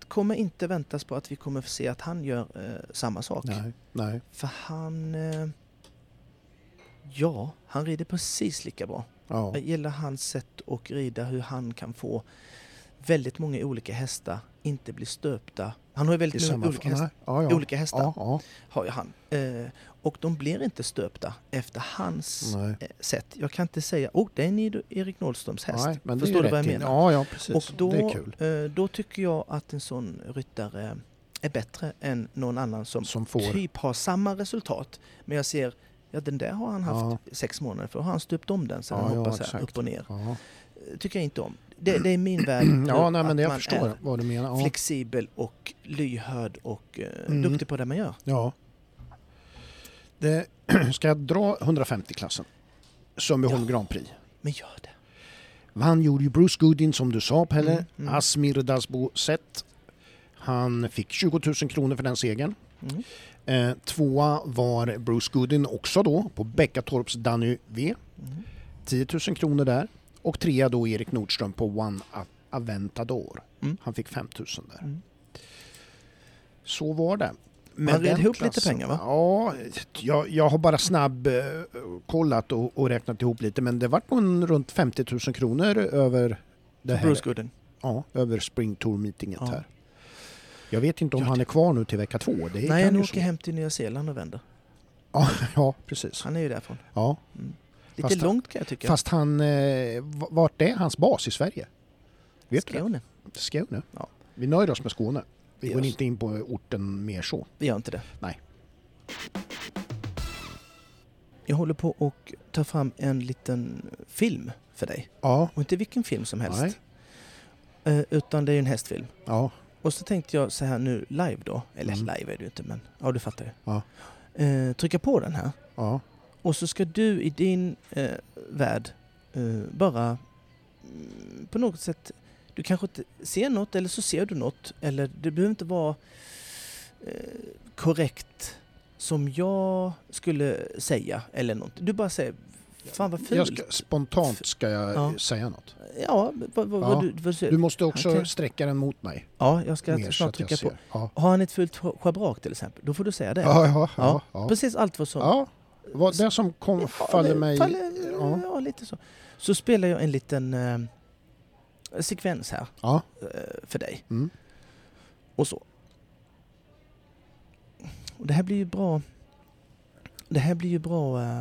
kommer inte väntas på att vi kommer få se att han gör eh, samma sak. nej, nej. För han... Eh, ja, han rider precis lika bra. Ja, Jag gillar hans sätt att rida, hur han kan få väldigt många olika hästar inte bli stöpta. Han har ju väldigt många olika, häst, ja, ja. olika hästar. Ja, har ju han. Eh, och de blir inte stöpta efter hans nej. eh, sätt. Jag kan inte säga, oh det är en Erik Nordströms häst. nej, men Förstår du vad jag menar? Ja, ja, precis. och då, det är kul. eh, då tycker jag att en sån ryttare är bättre än någon annan som Som typ har samma resultat. Men jag ser, ja den där har han haft sex månader för. Har han stöpt om den så Ja, ja, hoppar så här upp och ner. Eh, tycker jag inte om. Det, det är min värld. ja nej, men jag förstår vad du menar. Ja. flexibel och lyhörd och eh, Mm. duktig på det man gör. ja. Det, ska jag dra 150-klassen? Sundbyholm Ja. Grand Prix. Men gör det. Han gjorde ju Bruce Goodin som du sa Pelle. Mm, mm. Asmir Dasbo Sett. Han fick 20 000 kronor för den segern. Mm. Eh, tvåa var Bruce Goodin också då på Bäckatorps Danny V. Mm. 10 000 kronor där. Och trea då Erik Nordström på One Aventador. Mm. Han fick 5 000 där. Mm. Så var det. Med Man red ihop lite klassen- pengar, va? Ja, jag, jag har bara snabb eh, kollat och, och räknat ihop lite men det vart nog runt 50 000 kronor över det här. Bruce Gooden. Ja, över Spring Tour meetinget Ja. här. Jag vet inte om Ja, han är kvar nu till vecka två. Det Nej, han åker så. hem till Nya Zeeland och vänder. Ja, ja, precis. Han är ju därifrån. Ja. Lite Fast långt kan jag tycka. Fast han, eh, vart är hans bas i Sverige? Vet du det? Skåne. Skåne. Ja. Vi nöjer oss med Skåne. Vi går inte in på orten mer så. Vi gör inte det. Nej. Jag håller på och tar fram en liten film för dig. Ja, Och inte vilken film som helst. Nej. Eh, utan det är en hästfilm. ja, Och så tänkte jag så här nu live då. Eller Mm. live är det ju inte men ja du fattar ju. Ja. Eh, trycka på den här. ja. Och så ska du i din eh, värld eh, bara mm, på något sätt, du kanske inte ser något eller så ser du något. Eller det behöver inte vara eh, korrekt som jag skulle säga eller något. Du bara säger, fan vad Jag fult. ska, spontant ska jag Ja. säga något. Ja, vad, vad, Ja. du, vad du, måste också Okej. sträcka den mot mig. Ja, jag ska mer, snart jag trycka på. Ja. Har han ett fullt sch- schabrak till exempel, då får du säga det. Ja. Ja, ja. Precis allt vad som... Vad, det som kom, Ja, faller mig... Faller, ja. ja. lite så. Så spelar jag en liten eh, sekvens här Ja. eh, för dig. Mm. Och så. Och det här blir ju bra. Det här blir ju bra eh,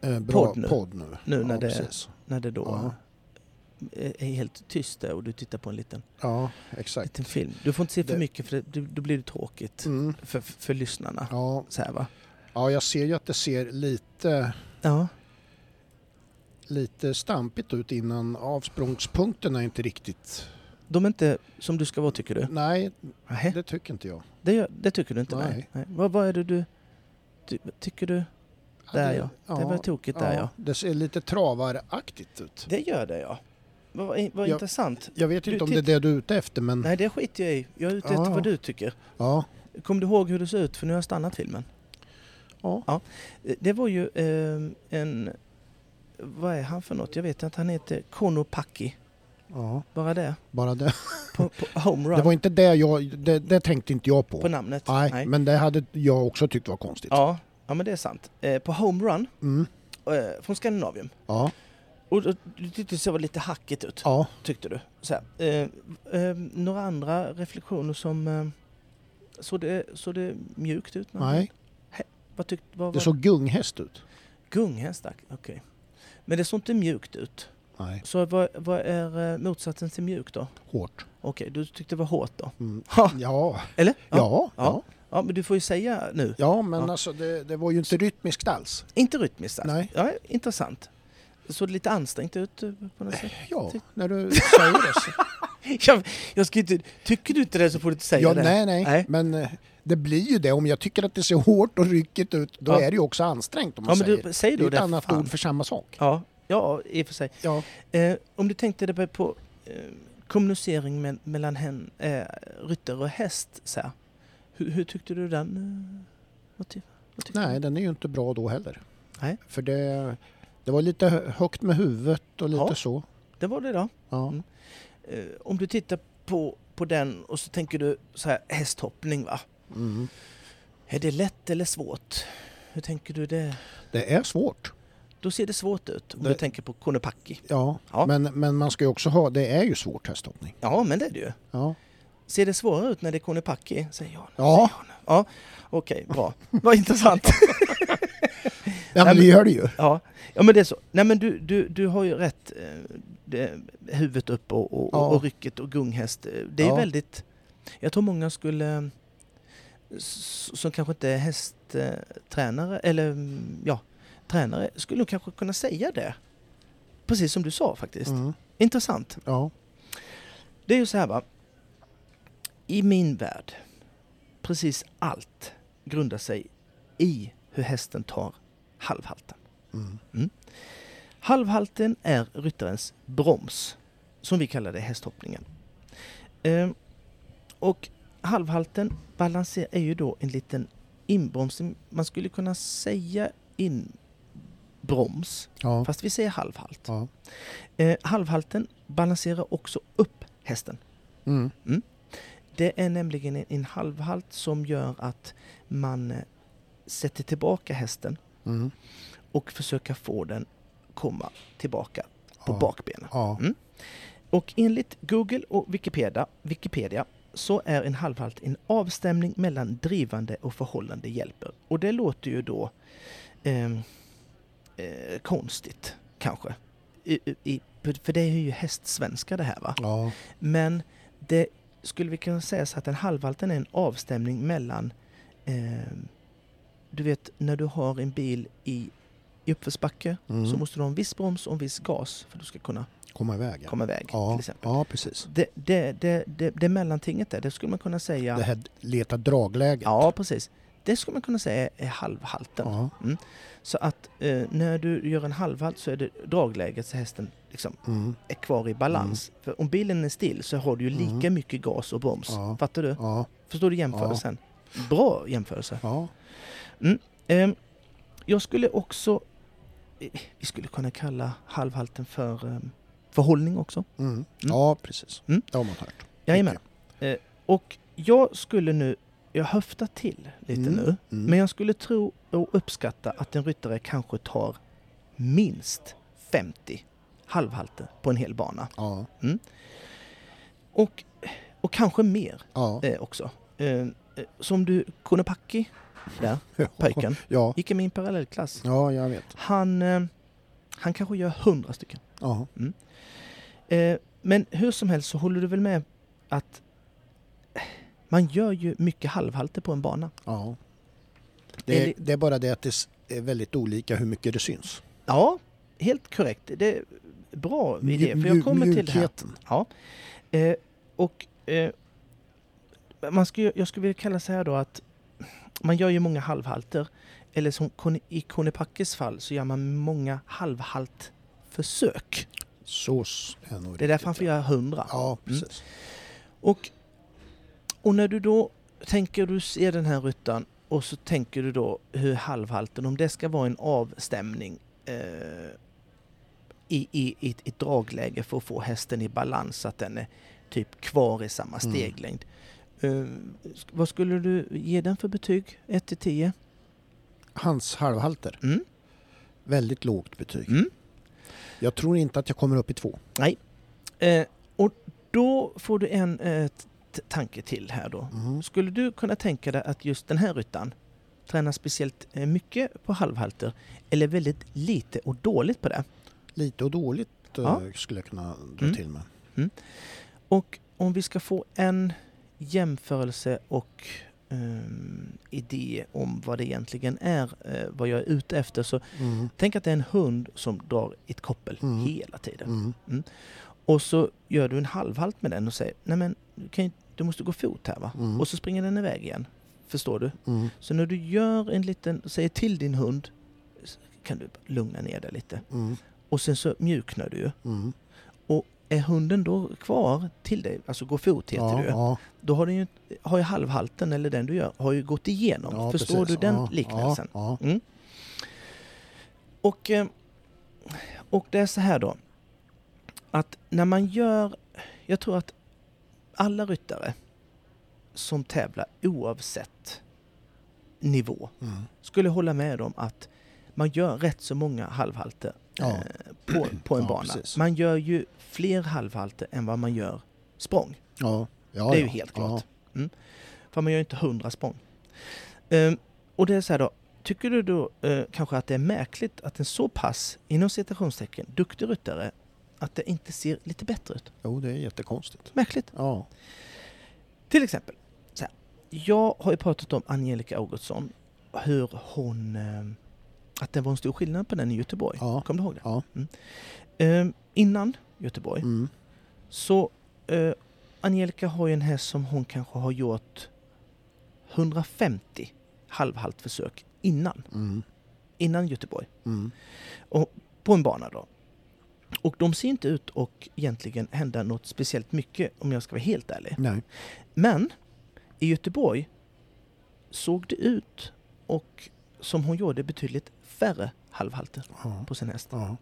Eh, bra Podd nu. podd nu. nu när, det, precis. när det då är helt tyst där och du tittar på en liten, Ja, liten film. Du får inte se för Det- mycket för det, då blir det tråkigt Mm. för, för, för lyssnarna. Ja, Så här, va? Ja, jag ser ju att det ser lite, Ja, lite stampigt ut innan avsprångspunkten är inte riktigt... de är inte som du ska vara tycker du? Nej, Nej, det tycker inte jag. det, det tycker du inte? Nej. Nej. Nej. Vad, vad är det du... ty, tycker du? Där ja. Det var tokigt där ja. Det ser lite travaraktigt ut. Det gör det ja. Vad, vad, vad Ja. intressant. Jag vet Du inte om det är det du är ute efter men... Nej det skiter jag i. Jag är ute Ja. efter vad du tycker. Ja, Kommer du ihåg hur det såg ut? För nu har jag stannat filmen. Ja. Eh, Det var ju eh, en... Vad är han för något? Jag vet inte. Han heter Kono Paki. ja. Bara det. Bara det. På, på Home Run. Det var inte det jag... Det, det tänkte inte jag på. På namnet. Nej, men det hade jag också tyckt var konstigt. Ja, ja, men det är sant. Eh, på Home Run Mm. eh, från Skandinavien. Ja, Och då- du tyckte det såg lite hackigt ut. ja. Tyckte du. Så. Eh, eh, några andra reflektioner som... Eh, såg, det, såg det mjukt ut? Nej? Vad tyckte... Vad, det vad? såg gunghäst ut. Gunghästar? Okej. Men det såg inte mjukt ut. Nej, Så vad, vad är eh, motsatsen till mjukt då? hårt. Okej, du tyckte det var hårt då? Mm. Ja, eller? ja, ja. Ja. Ja, men du får ju säga nu. Ja, men Ja. alltså det, det var ju inte rytmiskt alls. Inte rytmiskt alltså. Nej. Ja, intressant. Såg det lite ansträngt ut eh, på något sätt? Ja, när du säger det så. Jag, jag ska inte, tycker du inte det så får du inte säga Ja, det. nej, nej, Nej. Men eh, det blir ju det. Om jag tycker att det ser hårt och ryckigt ut, då Ja. är det ju också ansträngt om man Ja, säger. du, säg det är ett annat fan. ord för samma sak. Ja, ja, i och för sig. Ja, Eh, om du tänkte dig på eh, kommunicering med, mellan hen, eh, ryttare och häst, så. Hur, hur tyckte du den? Eh, vad ty, vad tyckte nej, du? den är ju inte bra då heller. Nej. För det, det var lite hö- högt med huvudet och lite Ja. så. Det var det då. Ja. Mm. Eh, om du tittar på, på den och så tänker du så här hästhoppning va? Mm. Är det lätt eller svårt? Hur tänker du det? Det är svårt. Då ser det svårt ut om Det- du tänker på Konepaki. Ja, Ja. Men, men man ska ju också ha, det är ju svårt hästhoppning. Ja, men det är det ju. Ja, Ser det svårare ut när det är Konepaki? Säger jag. ja. Ja, okej, bra. Vad intressant. ja men det gör det ju. Ja, ja men det är så. Nej men du, du, du har ju rätt. eh, Det, huvudet upp och, och, Ja. och rycket och gunghäst. Det är Ja. väldigt... Jag tror många skulle... Som kanske inte är hästtränare eller mm, ja, tränare skulle kanske kunna säga det. Precis som du sa faktiskt. Mm. Intressant. Ja. Det är ju så här va. I min värld, precis allt grundar sig i hur hästen tar halvhalten. Mm. Halvhalten är ryttarens broms, som vi kallar det i hästhoppningen. Ehm, och halvhalten balanser är ju då en liten inbromsning. Man skulle kunna säga inbroms, Ja. fast vi säger halvhalt. ja. Eh, halvhalten balanserar också upp hästen. Mm. Det är nämligen en, en halvhalt som gör att man eh, sätter tillbaka hästen Mm. och försöker få den komma tillbaka på Ja. bakbenen. Mm. Och enligt Google och Wikipedia, Wikipedia så är en halvhalt en avstämning mellan drivande och förhållande hjälper. Och det låter ju då ehm, eh, konstigt kanske. I, i, för det är ju hästsvenska det här va. ja. Men det skulle vi kunna säga så att en halvhalten är en avstämning mellan eh, du vet när du har en bil i, i uppförsbacke Mm. så måste du ha en viss broms och en viss gas för att du ska kunna Komma iväg. Komma iväg Ja. till exempel. ja, precis. Det, det, det, det, det mellantinget där, det skulle man kunna säga... Det här leta dragläget. ja, precis. Det skulle man kunna säga är halvhalten. Ja. Så att eh, när du gör en halvhalt så är det dragläget så hästen liksom Mm. är kvar i balans. För om bilen är still så har du ju lika Mm. mycket gas och broms. Ja. Fattar du? Ja. Förstår du jämförelsen? Bra jämförelse. Ehm, jag skulle också... eh, Vi skulle kunna kalla halvhalten för ehm, förhållning också. Mm. ja, precis. Mm. Det har man hört. Jajamän. Eh, och jag skulle nu... Jag höftar till lite Mm. nu. Mm. Men jag skulle tro och uppskatta att en ryttare kanske tar minst 50 halvhalter på en hel bana. Ja. Och, och kanske mer Ja. eh, också. Eh, eh, som du, Konepaki, där, pojken, Ja. gick i min parallellklass. ja, jag vet. Han, eh, han kanske gör 100 stycken. Ja. Eh, men hur som helst så håller du väl med att man gör ju mycket halvhalter på en bana. Ja. Det är, det är bara det att det är väldigt olika hur mycket det syns. Ja, helt korrekt. Det är bra idé, för jag kommer till det här. Ja. Eh, och eh, man skulle, jag skulle vilja kalla så här då att man gör ju många halvhalter. Eller som i Konepackes fall så gör man många halvhaltförsök. Så s- är nog Det är därför han får göra hundra. Ja, precis. Och, och när du då tänker du ser den här ryttaren och så tänker du då hur halvhalten, om det ska vara en avstämning eh, i, i, i, ett- dragläge för att få hästen i balans så att den är typ kvar i samma Mm. steglängd. Eh, sk- vad skulle du ge den för betyg? 1 till 10? Hans halvhalter, Mm. väldigt lågt betyg. Mm. Jag tror inte att jag kommer upp i två. Eh, och då får du en eh, tanke till här då. Mm. Skulle du kunna tänka dig att just den här ryttaren tränar speciellt eh, mycket på halvhalter eller väldigt lite och dåligt på det? Lite och dåligt eh, Ja. skulle jag kunna dra Mm. till med. Och om vi ska få en jämförelse och ehm, idé om vad det egentligen är, eh, vad jag är ute efter. Så Mm. tänk att det är en hund som drar ett koppel Mm. hela tiden. Mm. Och så gör du en halvhalt med den och säger, nej men du, kan du måste gå fot här va? Mm. Och så springer den iväg igen. Förstår du? Mm. Så när du gör en liten, säger till din hund, kan du lugna ner dig lite. Mm. Och sen så mjuknar du ju. Är hunden då kvar till dig, alltså går fot heter Ja, det ja, Då har, den ju, har ju halvhalten, eller den du gör, har ju gått igenom. ja, Förstår precis. du den liknelsen? Mm. Och, eh, och det är så här då, att när man gör, jag tror att alla ryttare som tävlar oavsett nivå. Mm. skulle hålla med om att man gör rätt så många halvhalter Ja. eh, på, på en Ja, bana. precis. Man gör ju fler halvhalter än vad man gör språng. ja. Det är ju helt klart. Mm. För man gör ju inte hundra språng. Ehm, och det är så här då, tycker du då eh, kanske att det är märkligt att en så pass, inom citationstecken, duktig ryttare, att det inte ser lite bättre ut? Jo, det är jättekonstigt. Märkligt. Ja. Till exempel, här, jag har ju pratat om Angelica Augustsson, hur hon... Eh, att det var en stor skillnad på den i Göteborg. Ja. Kommer du ihåg det? Ja. Ehm, innan Göteborg Mm. så eh, Angelica har ju en häst som hon kanske har gjort 150 halvhaltförsök innan, Mm. innan Göteborg, Mm. på en bana då. Och de ser inte ut att egentligen hända något speciellt mycket om jag ska vara helt ärlig. Nej. Men i Göteborg såg det ut och som hon gjorde betydligt färre halvhalter Ja. på sin häst. Ja.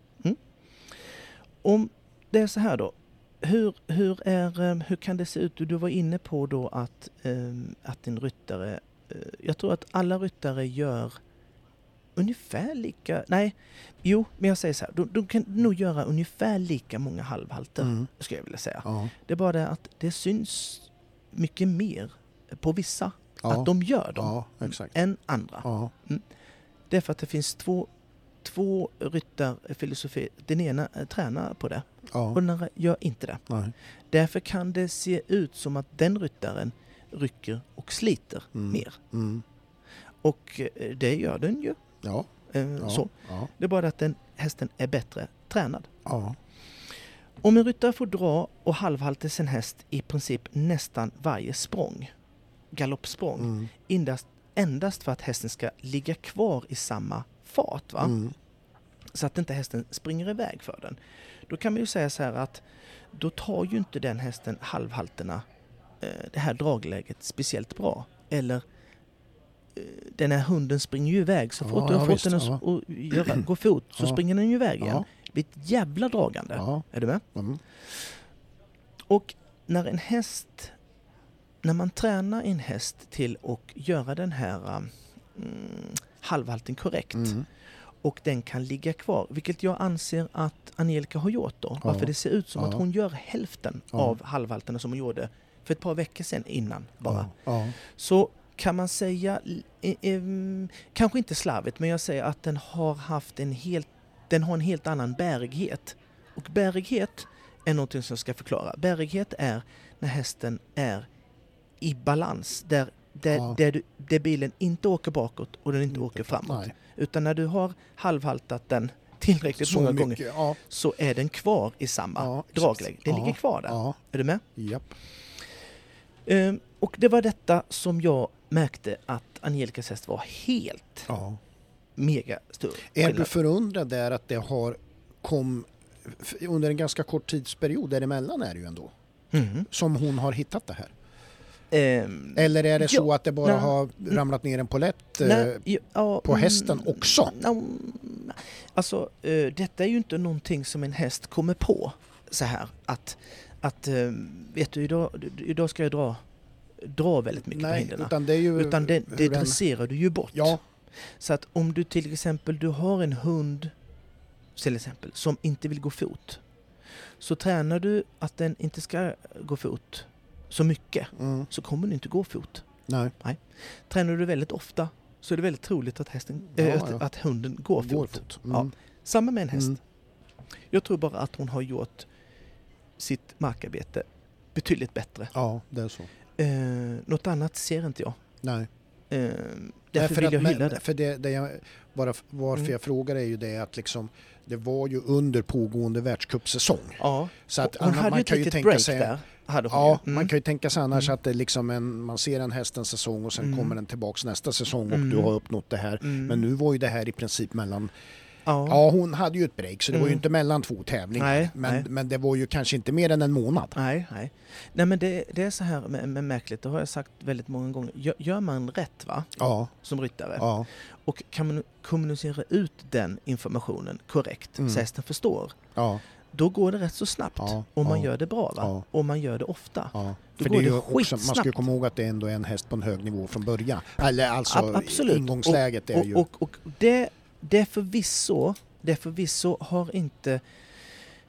Om det är så här då, hur, hur, är, eh, hur kan det se ut? Du var inne på då att, eh, att en ryttare, eh, jag tror att alla ryttare gör ungefär lika, nej, jo, men jag säger så här, de, de kan nog göra ungefär lika många halvhalter, Mm. skulle jag vilja säga. Ja. Det är bara det att det syns mycket mer på vissa, Ja. att de gör dem, Ja, än andra. Ja. Det är för att det finns två, två ryttarfilosofier. Den ena eh, tränar på det Ja. och den andra gör inte det. Nej. Därför kan det se ut som att den ryttaren rycker och sliter Mm. mer. Mm. Och eh, det gör den ju. Ja. eh, Ja. Så. Det är bara att den hästen är bättre tränad. Om en ryttare får dra och halvhalta sin häst i princip nästan varje språng, galoppsprång, Mm. endast, endast för att hästen ska ligga kvar i samma fart. Va? Mm. så att inte hästen springer iväg för den. Då kan man ju säga så här att då tar ju inte den hästen halvhalterna, eh, det här dragläget, speciellt bra. Eller eh, den här hunden springer ju iväg så Ja, fort du har ja, fått visst, den att ja. göra, gå fot så Ja. springer den ju iväg igen. Ja. Det blir ett jävla dragande. Ja. Är du med? Mm. Och när en häst, när man tränar en häst till att göra den här mm, halvhalten korrekt Mm. och den kan ligga kvar, vilket jag anser att Angelica har gjort då. Ja. Varför det ser ut som Ja. att hon gör hälften Ja. av halvhalterna som hon gjorde för ett par veckor sedan innan bara. Så kan man säga, eh, kanske inte slarvigt, men jag säger att den har haft en helt, den har en helt annan bärighet. Och bärighet är någonting som jag ska förklara. Bärighet är när hästen är i balans, där, där, Ja. där, du, där bilen inte åker bakåt och den inte åker framåt. Nej. Utan när du har halvhaltat den tillräckligt Så många mycket, gånger Ja, så är den kvar i samma Ja, dragläge. Den ja, ligger kvar där. Är du med? japp. Ehm, och det var detta som jag märkte att Angelicas häst var helt Ja. mega stor Är du förundrad där att det har kom under en ganska kort tidsperiod däremellan är det ju ändå Mhm. som hon har hittat det här? Ehm, Eller är det så Ja, att det bara nej. har ramlat ner en polett eh, ja, ja, på mm, hästen också? mm, Alltså, eh, detta är ju inte någonting som en häst kommer på så här att, att eh, vet du, idag, idag ska jag dra, dra väldigt mycket på Nej, händerna. utan det är ju Utan det, det dresserar du ju bort. Ja, Så att om du till exempel du har en hund till exempel, som inte vill gå fot. Så tränar du att den inte ska gå fot så mycket mm, så kommer den inte gå fot. nej, Tränar du väldigt ofta så är det väldigt troligt att, hästen, Ja, äh, att, ja. att hunden går fot. går fot. Mm. Ja. Samma med en häst. Mm. Jag tror bara att hon har gjort sitt markarbete betydligt bättre. Ja, det är så. Eh, något annat ser inte jag. Nej. Eh, Nej, därför för vill att- jag hylla men- det. För det, det jag, bara varför Mm. jag frågar är ju det att liksom, det var ju under pågående världscupsäsong. Ja, Så att hon man, hade ju man ett kan ju litet tänka break sig, där. Hade hon Ja, ju. Mm. man kan ju tänka sig annars Mm. att det liksom en, man ser en häst en säsong och sen Mm. kommer den tillbaks nästa säsong och Mm. du har uppnått det här. Mm. Men nu var ju det här i princip mellan, ja. ja hon hade ju ett break så det var ju Mm. inte mellan två tävlingar. Nej, men, nej. men det var ju kanske inte mer än en månad. Nej, nej. Nej men det, det är så här med, med märkligt, det har jag sagt väldigt många gånger. Gör, gör man rätt va, Ja, som ryttare ja, och kan man kommunicera ut den informationen korrekt Mm. så hästen förstår, ja, då går det rätt så snabbt. Ja, om man ja, gör det bra va, ja. och man gör det ofta. ja. Då För går det är det också, man ska skitsnabbt. komma ihåg att det ändå är en häst på en hög nivå från början. Eller alltså Ab- absolut. ingångsläget är och, ju... och, och det, det förvisso, det förvisso har inte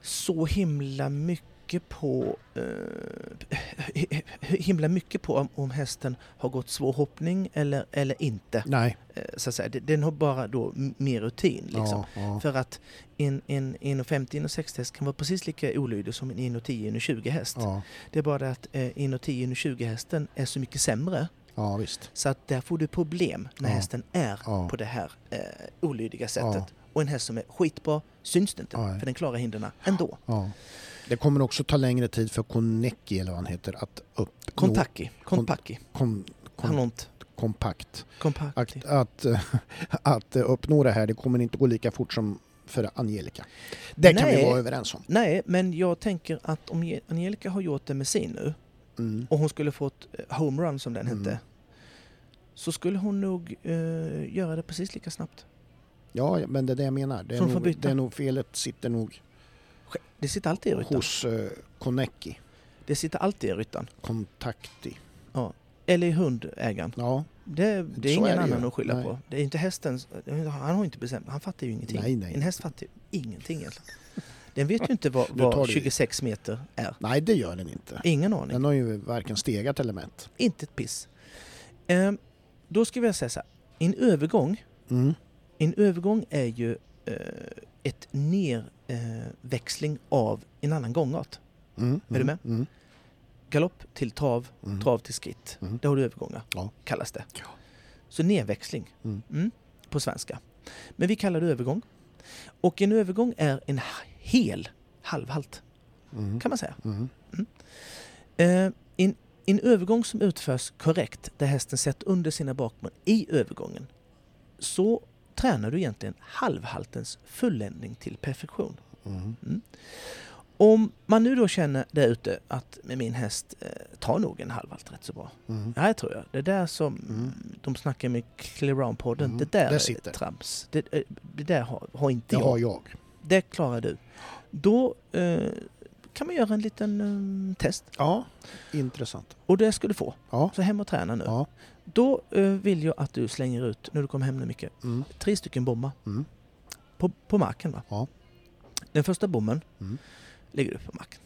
så himla mycket på eh, himla mycket på om, om hästen har gått svår hoppning eller, eller inte. Nej. Eh, så att säga. Den har bara då mer rutin. Liksom. Ja, ja. För att en, en 1,50 1,60 häst kan vara precis lika olydig som en 1,10 1,20 häst. Ja, Det är bara det att eh, 1,10 1,20 hästen är så mycket sämre ja, visst. så att där får du problem när hästen är på det här eh, olydiga sättet. Och en häst som är skitbra syns det inte, för den klarar hindren ändå. Det kommer också ta längre tid för Konecki, eller vad han heter, att uppnå... Kontaki, Kontpaki, Kom, kom, Hanont, kompakt. Kompaki. Att, att, att uppnå det här, det kommer inte gå lika fort som för Angelica. Det kan vi Nej. vara överens om. Nej, men jag tänker att om Angelica har gjort det med sin nu Mm. och hon skulle fått eh, homerun som den Mm. hette så skulle hon nog eh, göra det precis lika snabbt. Ja, men det är det jag menar. Det är, nog, det är nog felet sitter nog Det sitter alltid i ryttan. hos uh, Konecki, Det sitter alltid i ryttan. Kontakti. Eller i hundägaren. Ja, Det, det är Så ingen är det ju. annan att skylla Nej. på. Det är inte hästens... Han har inte bestämt. Han fattar ju ingenting. Nej, nej. En häst fattar ju ingenting egentligen. Den vet ju inte vad, vad det- 26 meter är. nej det gör den inte. Ingen aning. Den har ju varken stegat eller mätt. Inte ett piss. Ehm, då ska vi säga så här. En övergång, Mm. en övergång är ju eh, ett nerväxling av en annan gångart. Mm. Är du med? Mm. Galopp till trav, Mm. trav till skritt. Mm. Där har du övergångar, Ja. kallas det. Ja. Så nedväxling Mm. mm, på svenska. Men vi kallar det övergång. Och en övergång är en hel halvhalt, Mm. kan man säga. Mm. Eh, en, en övergång som utförs korrekt, där hästen sätter under sina bakben i övergången, så tränar du egentligen halvhaltens fulländning till perfektion. Mm. Om man nu då känner där ute att med min häst eh, tar nog en halvhalt rätt så bra. Mm. Ja, det tror jag. Det där som Mm. de snackar med Clear Round-podden, Mm, det där det är sitter. trams. Det, eh, det där har, har inte Det jag. har jag. Det klarar du. Då eh, kan man göra en liten eh, test. Ja, intressant. Och det ska du få. Ja, Så hem och träna nu. ja. Då eh, vill jag att du slänger ut, när du kommer hem nu Micke, Mm. tre stycken bommar Mm. på, på marken. Va? Ja. Den första bommen Mm. lägger du på marken.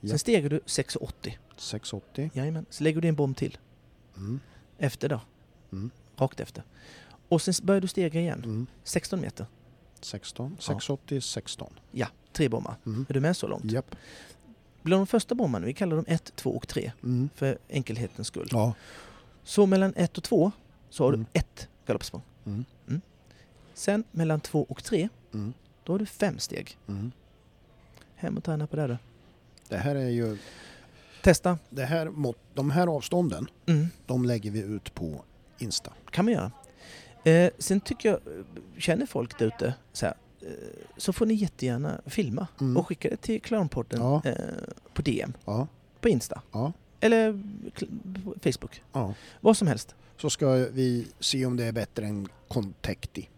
Ja. Sen stegar du 6,80. 680. Jajamän. Så lägger du en bomb till. Mm. Efter då. Mm. Rakt efter. Och sen börjar du stega igen. Mm. 16 meter. 16. 680, 16. Ja, tre bommar. Mm. Är du med så långt? Japp. Blir de första bommarna, vi kallar dem 1, 2 och 3 Mm. för enkelhetens skull. Ja. Så mellan 1 och 2 så har Mm. du ett galoppsprång. Mm. Sen mellan 2 och 3 Mm. då har du fem steg. Mm. Hem och träna på det då. Det här är ju... Testa. Det här, de här avstånden, Mm. de lägger vi ut på Insta. kan man göra. Eh, sen tycker jag, känner folk där ute så, här, eh, så får ni jättegärna filma Mm. och skicka det till Clownpodden Ja. eh, på DM, Ja. på Insta Ja. Eller Facebook. ja. Vad som helst. Så ska vi se om det är bättre än Contacti.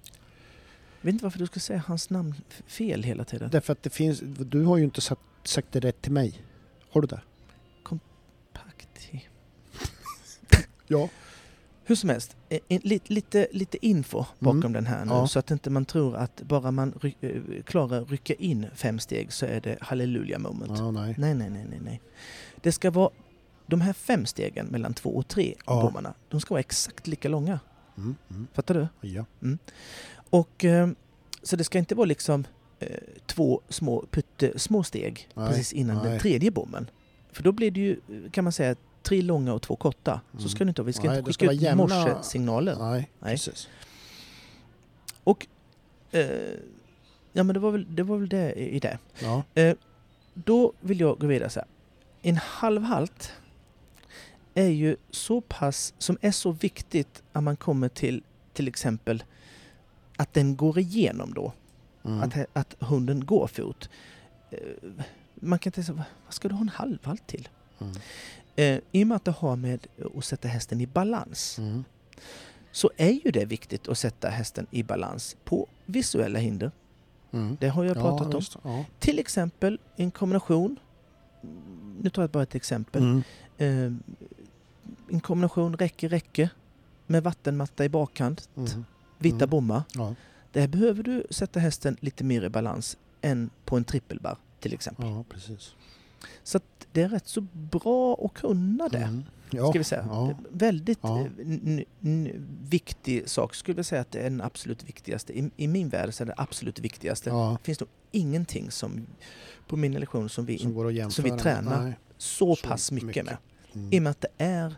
Jag vet inte varför du ska säga hans namn fel hela tiden. Därför att det finns... Du har ju inte sagt, sagt det rätt till mig. Har du det? Pakti. Ja. Hur som helst, eh, lite, lite, lite info bakom Mm. den här nu Ja. så att inte man tror att bara man ry, eh, klarar rycka in fem steg så är det halleluja moment. Ja. Nej, nej, nej, nej, nej. Det ska vara de här fem stegen mellan två och tre Ja. bommarna. De ska vara exakt lika långa. Mm. Mm. Fattar du? Ja. Och eh, så det ska inte vara liksom eh, två små pyttesmå steg Nej, precis innan den nej. tredje bommen. För då blir det ju, kan man säga, tre långa och två korta. Så Mm. ska det inte vara. Vi ska Nej, inte skicka ut jämna- morsesignaler. Nej, Nej. precis. Och eh, ja, men det var väl det, var väl det i det. Ja. Då vill jag gå vidare så här. En halvhalt är ju så pass, som är så viktigt att man kommer till till exempel att den går igenom då. Mm. Att, att hunden går fot. Eh, Man kan tänka sig, vad ska du ha en halvhalt till? Mm. Eh, I och med att det har med att sätta hästen i balans Mm. så är ju det viktigt att sätta hästen i balans på visuella hinder. Mm. Det har jag pratat om. just, Ja. Till exempel en kombination. Nu tar jag bara ett exempel. Mm. Eh, en kombination räcke-räcke med vattenmatta i bakkant, Mm. vita Mm. bommar. Ja. Där behöver du sätta hästen lite mer i balans än på en trippelbar till exempel. ja, precis. Så det är rätt så bra att kunna det. Mm. Ja. Ska vi säga. Ja. Väldigt Ja. eh, viktig sak. Skulle jag säga att det är den absolut viktigaste. I, I min värld så är det absolut viktigaste. Ja. Det finns nog ingenting som på min lektion som vi Som jämföra. vi tränar. Nej. så, Så pass mycket, mycket. med. Mm. I och med att det är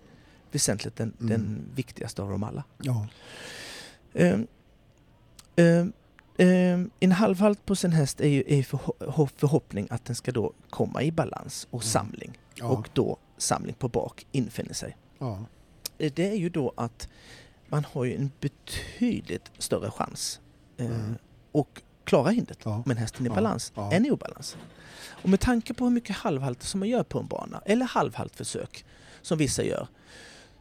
väsentligt den, Mm. den viktigaste av dem alla. Ja. Ehm, ehm, ehm, en halvhalt på sin häst är ju är förho- förhoppning att den ska då komma i balans och Mm. samling. Ja. Och då samling på bak infinner sig. ja. Eh, Det är ju då att man har ju en betydligt större chans eh, Mm. och klara hindret Ja. med hästen i balans Ja. än i obalans. Och med tanke på hur mycket halvhalt som man gör på en bana, eller halvhaltförsök som vissa gör,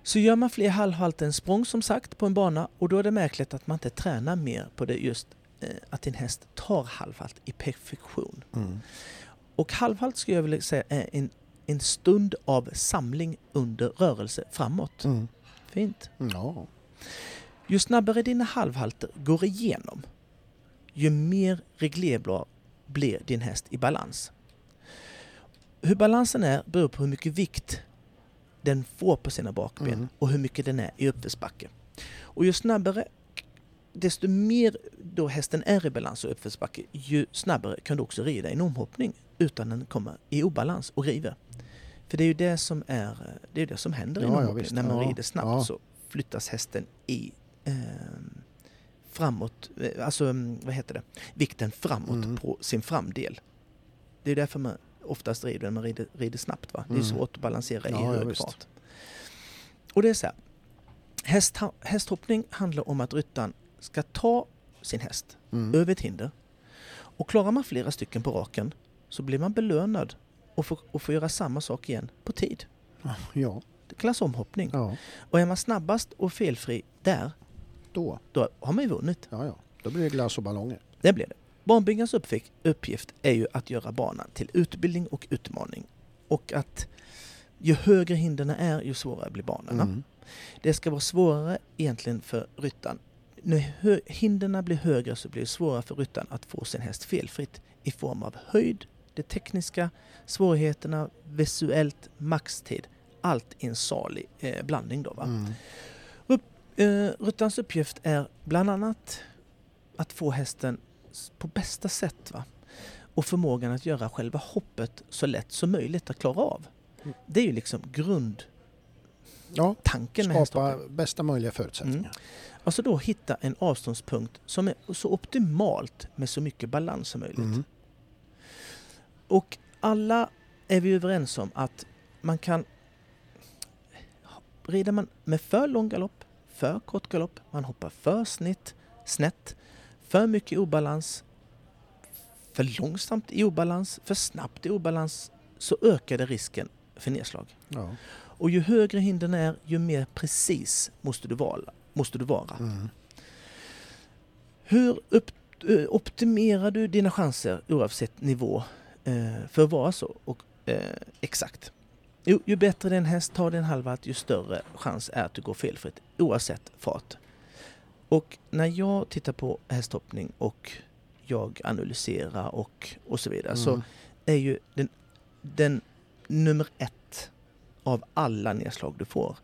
så gör man fler halvhalt än språng som sagt på en bana och då är det märkligt att man inte tränar mer på det just eh, att din häst tar halvhalt i perfektion. Mm. Och halvhalt skulle jag vilja säga är en, en stund av samling under rörelse framåt. Mm. Fint. Ja. Ju snabbare dina halvhalter går igenom, ju mer reglerbar blir din häst i balans. Hur balansen är beror på hur mycket vikt den får på sina bakben Mm. och hur mycket den är i uppförsbacke. Och ju snabbare, desto mer då hästen är i balans och uppförsbacke, ju snabbare kan du också rida i en omhoppning utan den kommer i obalans och river. För det är ju det som, är, det, är det som händer i en Ja, ja, omhoppning. visst. När man Ja, rider snabbt ja. så flyttas hästen i eh, framåt, alltså mm, vad heter det, vikten framåt Mm. på sin framdel. Det är därför man oftast rider när man rider, rider snabbt. Va? Det är Mm. svårt att balansera i Ja, ja, hög visst. fart. Och det är så här, häst, hästhoppning handlar om att ryttaren ska ta sin häst Mm. över ett hinder. Och klarar man flera stycken på raken så blir man belönad och får, och får göra samma sak igen på tid. Ja. Det kallas omhoppning. Ja. Och är man snabbast och felfri där, Då. då har man ju vunnit. Ja, ja. Då blir det glass och ballonger. Det blir det. Uppfick- uppgift är ju att göra banan till utbildning och utmaning. Och att ju högre hindren är, ju svårare blir banorna. Mm. Det ska vara svårare egentligen för ryttaren. När hindren blir högre så blir det svårare för ryttaren att få sin häst felfritt i form av höjd, det tekniska, svårigheterna, visuellt, maxtid. Allt i en salig eh, blandning då. Va? Mm. Eh, ryttarens uppgift är bland annat att få hästen på bästa sätt. Va? och förmågan att göra själva hoppet så lätt som möjligt att klara av. Mm. Det är ju liksom grundtanken Ja, med hästhoppning. skapa bästa möjliga förutsättningar. Alltså då hitta en avståndspunkt som är så optimalt med så mycket balans som möjligt. Mm. Och alla är vi överens om att man kan... Rider man med för lång galopp, för kort galopp, man hoppar för snitt, snett, för mycket i obalans, för långsamt i obalans, för snabbt i obalans, så ökar det risken för nedslag. Ja. Och ju högre hindren är, ju mer precis måste du vara. Måste du vara. Mm. Hur upp, eh, optimerar du dina chanser oavsett nivå eh, för att vara så och, eh, exakt? Jo, ju bättre din häst tar din halvwatt, ju större chans är att du går felfritt oavsett fart. Och när jag tittar på hästhoppning och jag analyserar och, och så vidare så Mm. är ju den, den nummer ett av alla nedslag du får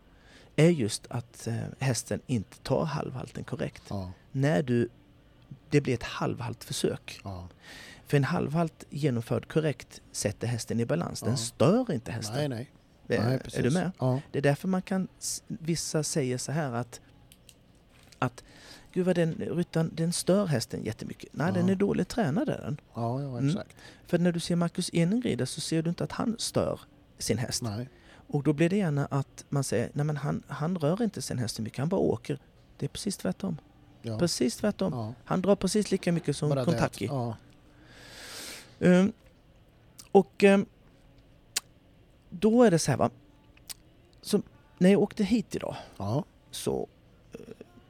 är just att eh, hästen inte tar halvhalten korrekt. Ja, När du, det blir ett halvhalt försök. ja. För en halvhalt genomförd korrekt sätter hästen i balans. Den Ja. stör inte hästen. Nej, nej. Eh, nej är du med? Det är därför man kan, vissa säger så här att, att Gud vad den ryttaren, den stör hästen jättemycket. Nej, Ja. den är dåligt tränad är den. ja, ja, Mm. exakt. För när du ser Marcus Ening rida så ser du inte att han stör sin häst. Nej. Och då blir det gärna att man säger, nej men han, han rör inte sin häst så mycket, han bara åker. Det är precis tvärtom. Ja. Precis tvärtom. Ja. Han drar precis lika mycket som Bara Kontaki. Ja. Ehm, och ehm, då är det så här va. Så när jag åkte hit idag Ja. så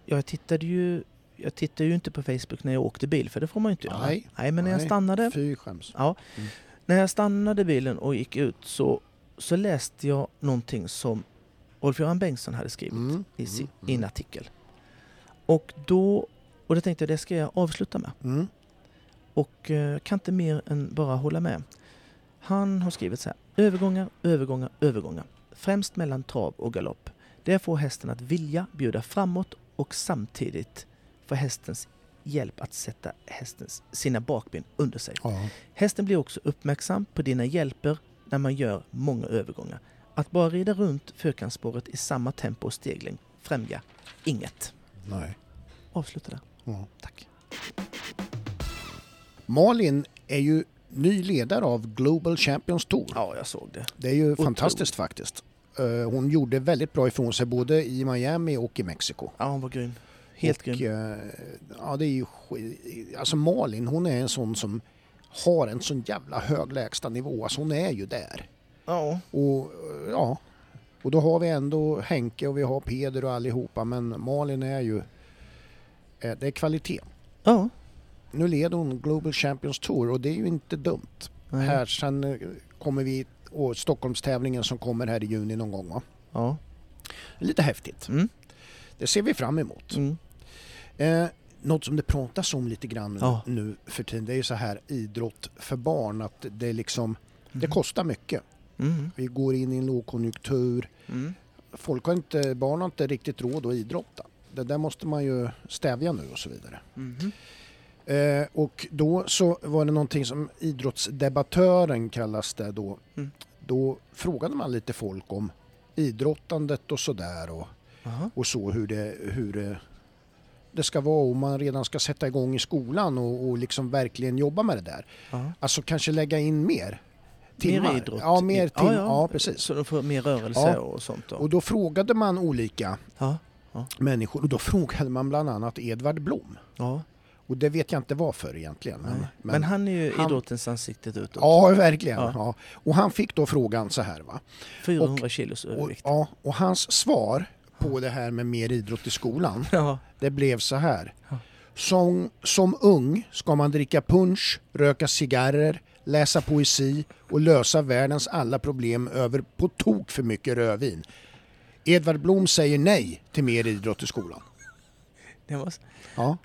jag tittade ju jag tittade ju inte på Facebook när jag åkte bil för det får man ju inte göra. Nej. Nej men när jag stannade Fy skäms. Ja. Mm. När jag stannade bilen och gick ut så, så läste jag någonting som Rolf-Göran Bengtsson hade skrivit Mm. i, si, Mm. i en artikel. Och då, och då tänkte jag det ska jag avsluta med. Mm. Och eh, kan inte mer än bara hålla med. Han har skrivit så här. Övergångar, övergångar, övergångar. Främst mellan trav och galopp. Det får hästen att vilja bjuda framåt och samtidigt få hästens hjälp att sätta hästens, sina bakben under sig. Ja. Hästen blir också uppmärksam på dina hjälper när man gör många övergångar. Att bara rida runt förkantsspåret i samma tempo och stegling främjar inget. Nej. Avsluta där. Ja. Tack. Malin är ju ny ledare av Global Champions Tour. Ja, jag såg det. Det är ju Otroligt. fantastiskt faktiskt. Eh, Hon gjorde väldigt bra ifrån sig både i Miami och i Mexiko. Ja, hon var grym. Helt och, grym. eh, Ja, det är ju Alltså Malin, hon är en sån som har en sån jävla hög lägstanivå. Alltså hon är ju där. Ja, Och eh, ja, och då har vi ändå Henke och vi har Peder och allihopa men Malin är ju, det är kvalitet. ja. Nu leder hon Global Champions Tour och det är ju inte dumt. Nej. Här sen kommer vi, och Stockholmstävlingen som kommer här i juni någon gång va? Ja. Lite häftigt. Mm. Det ser vi fram emot. Mm. Eh, något som det pratas om lite grann Ja. nu för tiden det är ju så här idrott för barn att det liksom, det Mhm. kostar mycket. Mm. Vi går in i en lågkonjunktur. Mm. Folk har inte, barn har inte riktigt råd att idrotta. Det där måste man ju stävja nu och så vidare. Eh, och då så var det någonting som idrottsdebattören kallas det då. Mm. Då frågade man lite folk om idrottandet och sådär och, och så hur det, hur det, det ska vara om man redan ska sätta igång i skolan och, och liksom verkligen jobba med det där. Ja. Alltså kanske lägga in mer timmar. Mer idrott. Ja, mer tim- ja, precis. Så de får mer rörelse Ja. och sånt då. Och då frågade man olika Ja. människor och då frågade man bland annat Edvard Blom. ja. Och det vet jag inte varför egentligen. Nej. Men, Men, han är ju han- idrottens ansikte utåt. Ja, verkligen. Ja. Ja. Och han fick då frågan så här va. 400 kilos Och, övervikt. ja, och hans svar på det här med mer idrott i skolan, Ja. det blev så här. Som, som ung ska man dricka punch, röka cigarrer, läsa poesi och lösa världens alla problem över på tok för mycket rödvin. Edvard Blom säger nej till mer idrott i skolan. Det, var, Ja,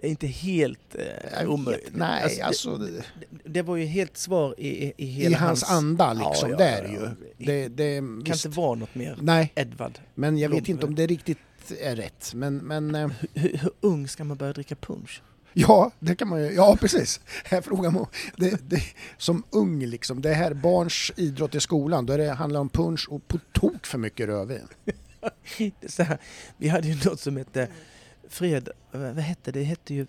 det är inte helt eh, omöjligt. vet. Nej, Alltså, alltså, det, det var ju helt svar i, i, hela i hans anda liksom. Ja, ja, det ja, ju. ja. Det, det, kan visst. inte vara något mer. Nej, Edvard. men jag vet Blom. inte om det riktigt är rätt. Men, men eh, Hur, hur ung ska man börja dricka punch? Ja, det kan man ju. Ja, precis. Här frågar man, det, det, som ung liksom, det här barns idrott i skolan, då det handlar om punch och på tok för mycket rödvin. Vi hade ju något som hette fred... Vad hette det? Det hette ju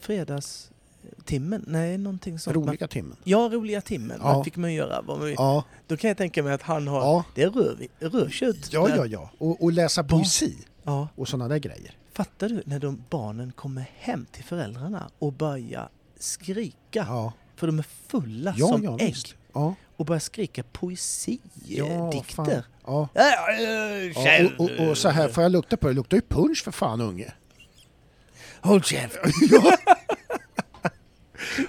fredagstimmen? Nej, någonting sånt. Man, Roliga timmen. ja, roliga timmen. Ja. Man fick man göra. Vad man, Ja, Då kan jag tänka mig att han har... ja, Det är röv, rödkött. ja, ja, ja. Och, och läsa Barn. poesi ja. och sådana där grejer. Fattar du när de barnen kommer hem till föräldrarna och börjar skrika? Ja, För de är fulla ja, som ja ägg. visst. Ja, Och börjar skrika poesi, ja eh, dikter. Ja. Ja, ja, Ja, och, och, och så här, får jag lukta på det? Det luktar ju punch för fan unge. Håll käften!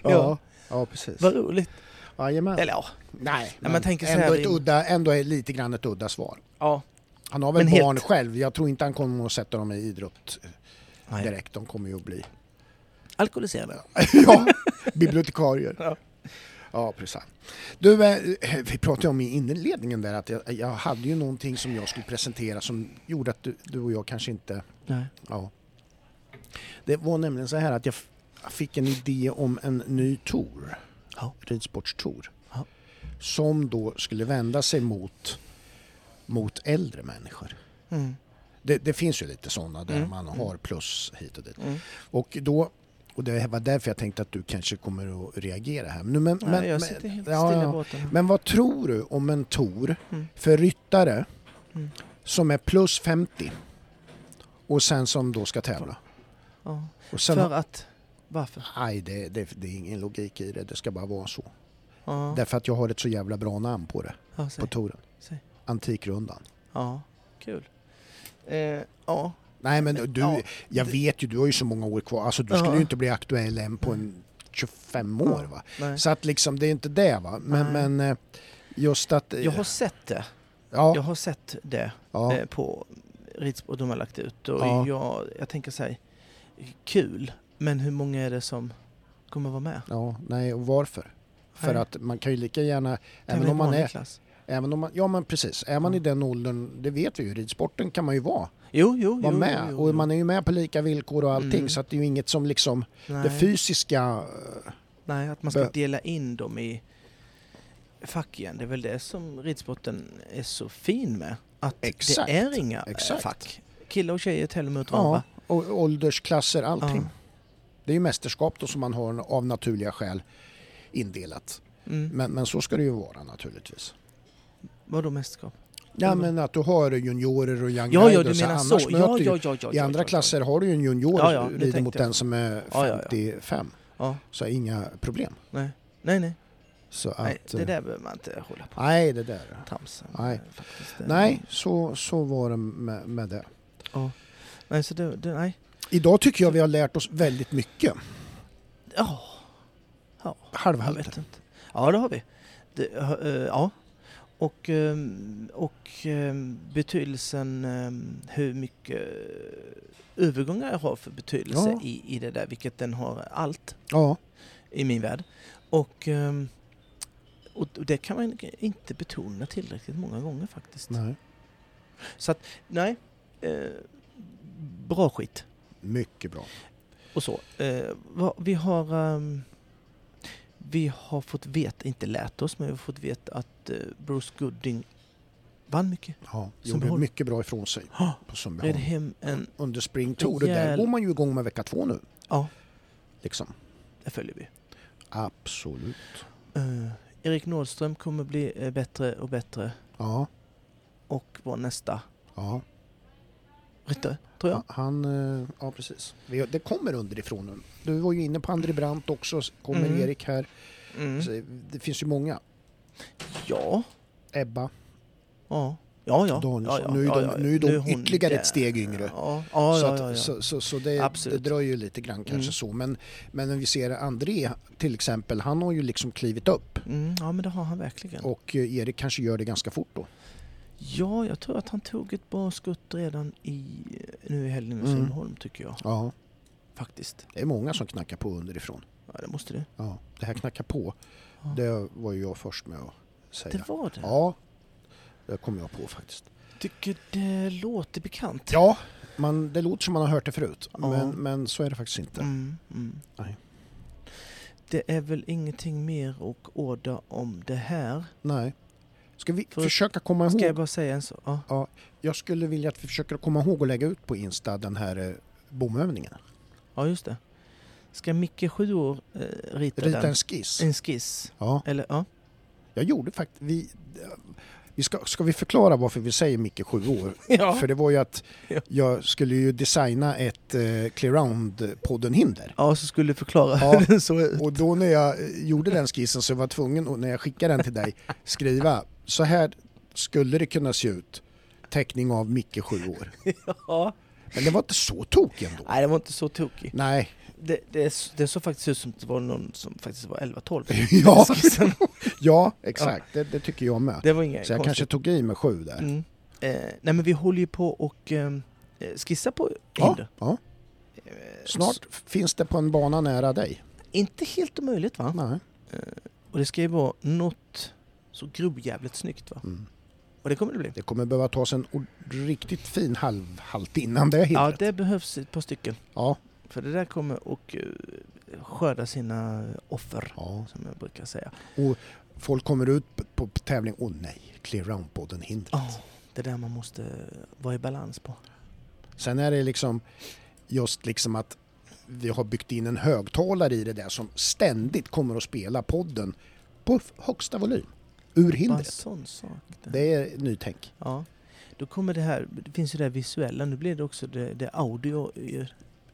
Ja, Ja. ja, precis. Vad roligt. Jajamän. Eller ja. Nej, men men tänker så ändå, här, ett udda, ändå är lite grann ett udda svar. ja. Han har väl Men helt- barn själv. Jag tror inte han kommer att sätta dem i idrott Nej. direkt. De kommer ju att bli Alkoholiserade. ja, bibliotekarier. Ja. Ja, precis. Du, eh, vi pratade om i inledningen där att jag, jag hade ju någonting som jag skulle presentera som gjorde att du, du och jag kanske inte... Nej. Ja. Det var nämligen så här att jag fick en idé om en ny tour. Ja. Ridsportstour. Ja. Som då skulle vända sig mot, mot äldre människor. Mm. Det, det finns ju lite sådana där Mm. man har plus hit och dit. Mm. Och då och det var därför jag tänkte att du kanske kommer att reagera här. Men, men, Nej, jag sitter helt ja, stilla i båten. men vad tror du om en tour Mm. för ryttare Mm. som är plus 50 och sen som då ska tävla? Ja. Sen, För att... Varför? nej, det, det, det är ingen logik i det. Det ska bara vara så. Ja. Därför att jag har ett så jävla bra namn på det, Ja, på touren. Antikrundan. ja. Kul. Eh, ja. Nej men du, Ja, jag vet ju, du har ju så många år kvar. Alltså du skulle ju inte bli aktuell än på en 25 år va. Nej. Så att liksom, det är inte det va. Men, Nej. men eh, just att... eh, Jag har sett det. ja, Jag har sett det eh, på ridsport de har lagt ut. Och Ja. jag, jag tänker säga kul. Men hur många är det som kommer vara med? ja, nej och varför? För Nej. att man kan ju lika gärna, även om man är, Klass. även om man, ja men precis, är man Ja. i den åldern, det vet vi ju, ridsporten kan man ju vara, Jo, jo, vara jo, med. jo, jo, Och man är ju med på lika villkor och allting Mm. så att det är ju inget som liksom, det Nej. fysiska, eh, Nej, att man ska dela in dem i fack igen. Det är väl det som ridsporten är så fin med. Att Exakt, det är inga eh, exakt. fack. Killar och tjejer tävlar mot ja, varandra. Och åldersklasser, allting. Ja. Det är ju mästerskap då som man har av naturliga skäl indelat. Mm. Men, men så ska det ju vara naturligtvis. Vadå mästerskap? Ja men att du har juniorer och young Ja, ja, du menar annars så. Ja, ja, ja, ja, I andra klasser har du ju en junior Ja, ja, rider mot den som är Ja, ja, ja. 55. Ja, Så inga problem. nej. Nej, nej. Så att, nej det eh, där behöver man inte hålla på nej, det där. trams. Nej. Nej, så, så var det med, med det. Nej, så det, det, nej. Idag tycker jag vi har lärt oss väldigt mycket. Ja, ja, jag Halvhalten. vet inte. Ja, det har vi. Det, eh, ja. Och, ehm, och ehm, betydelsen, ehm, hur mycket övergångar har för betydelse Ja. i, i det där, vilket den har allt Ja, i min värld. Och, och det kan man inte betona tillräckligt många gånger faktiskt. nej. Så att, nej. Bra skit. Mycket bra. Och så. Eh, vi har... ehm, vi har fått veta, inte lärt oss, men vi har fått veta att eh, Bruce Gooding vann mycket. Ja, gjorde Sundbyholm. mycket bra ifrån sig Oh, på Sundbyholm. hem en... Under Spring Tour. Och där går man ju igång med vecka två nu. Ja, Liksom. det följer vi. Absolut. Eh, Erik Nordström kommer bli bättre och bättre Ja, och vara nästa ja. Ryttare, tror jag. Han, eh, ja precis. Det kommer underifrån nu. Du var ju inne på André Brandt också, kommer Mm. Erik här. Mm. Det finns ju många. Ja, Ebba, ja. Ja, ja. Danielsson. ja, ja, nu är de, ja. nu är de hon ytterligare ett steg yngre. Ja, ja, så, att, så, så, så det, det dröjer ju lite grann kanske Mm. så. Men, men när vi ser André till exempel, han har ju liksom klivit upp. Mm, ja, men det har han verkligen. Och eh, Erik kanske gör det ganska fort då. Ja, jag tror att han tog ett bra skutt redan i, nu i helgen i Mm. Tycker jag. Ja, Faktiskt. det är många som knackar på underifrån. Ja, det måste det. Ja, det här knackar på, Ja. det var ju jag först med att säga. Det var det. Ja, det kom jag på faktiskt. Tycker det låter bekant. Ja, man, det låter som man har hört det förut, Ja. men, men så är det faktiskt inte. Mm, mm. Nej. Det är väl ingenting mer att orda om det här. Nej. Ska vi För- försöka komma ihåg? Ska jag bara säga en sak? Ja. Jag skulle vilja att vi försöker komma ihåg att lägga ut på Insta den här eh, bomövningen. ja, just det. Ska Micke, sju år, eh, rita, Rita den? en skiss. En skiss? Ja, Eller ja. jag gjorde faktiskt... Vi, vi ska, ska vi förklara varför vi säger Micke sju år? ja. För det var ju att Ja. jag skulle ju designa ett eh, Clearround-podden-hinder. Ja, så skulle du förklara Ja, hur den såg ut. Och då när jag eh, gjorde den skissen så var jag tvungen, att, när jag skickade den till dig, skriva så här skulle det kunna se ut. Teckning av Micke sju år. Ja. Men det var inte så tokig ändå. Nej, det var inte så tokig. Nej, Det, det, det såg faktiskt ut som att det var någon som faktiskt var 11-12. Ja. Ja exakt. Det, det tycker jag med. Det var inget Så jag kanske tog i med sju där. Mm. Eh, nej men vi håller ju på och eh, skissa på Ja, hinder. ja. Eh, Snart finns det på en bana nära dig. Inte helt omöjligt va? Nej. Och det ska ju vara något så grovjävligt snyggt va? Mm. Och det kommer det bli. Det kommer behöva tas en riktigt fin halvhalt innan det är Ja, hindret. det behövs ett par stycken. Ja. För det där kommer att uh, skörda sina offer, ja. som jag brukar säga. Folk kommer ut på, tävling. Åh nej, clear round podden hindret. Ja, det är där man måste vara i balans på. Sen är det liksom just liksom att vi har byggt in en högtalare i det där som ständigt kommer att spela podden på högsta volym. Ur hindret. sån sak. där. Det är nytänk. Ja. Då kommer det här, det finns ju det visuella, nu blir det också det, det audio.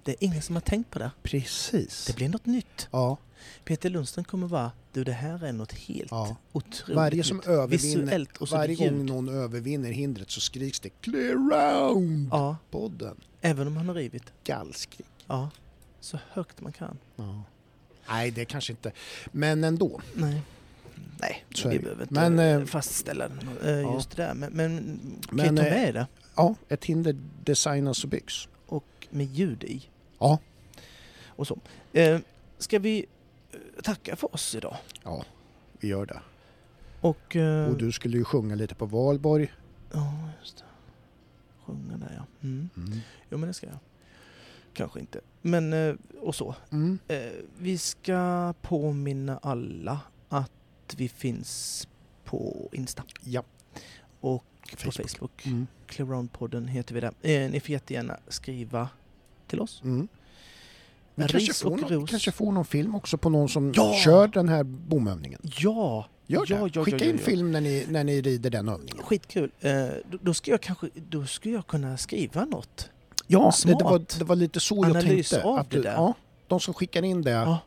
Det är ingen som har tänkt på det. Precis. Det blir något nytt. Ja, Peter Lundström kommer vara, du det här är något helt ja. otroligt Varje som nytt. övervinner, Visuellt och så varje ljud. gång någon övervinner hindret så skriks det clear round Ja, podden. även om han har rivit. Gallskrik. Ja, så högt man kan. Ja. Nej, det kanske inte. Men ändå. Nej. Nej, Så vi behöver inte Men, eh, fastställa eh, ja. just det där. Men, men kan Men, ta eh, med det. Ja, ett hinder designas och byggs. Och med ljud i. Ja. Och så. Ska vi tacka för oss idag? Ja, vi gör det. Och... Och du skulle ju sjunga lite på valborg. Ja, just det. Sjunga där ja. Mm. Mm. Jo men det ska jag. Kanske inte. Men och så. Mm. Vi ska påminna alla att vi finns på Insta Ja, och Facebook. på Facebook. Mm. Clearound-podden heter vi där. Eh, ni får jättegärna skriva till oss. Mm. Vi kanske, får någon, kanske får någon film också på någon som Ja! kör den här bomövningen. Ja! Gör. Ja, ja, Skicka in film när ni, när ni rider den övningen. Skitkul. Eh, då, då ska jag kanske då ska jag kunna skriva något. Ja, det, det, var, det var lite så jag Analys tänkte. av att det där. Ja, de som skickar in det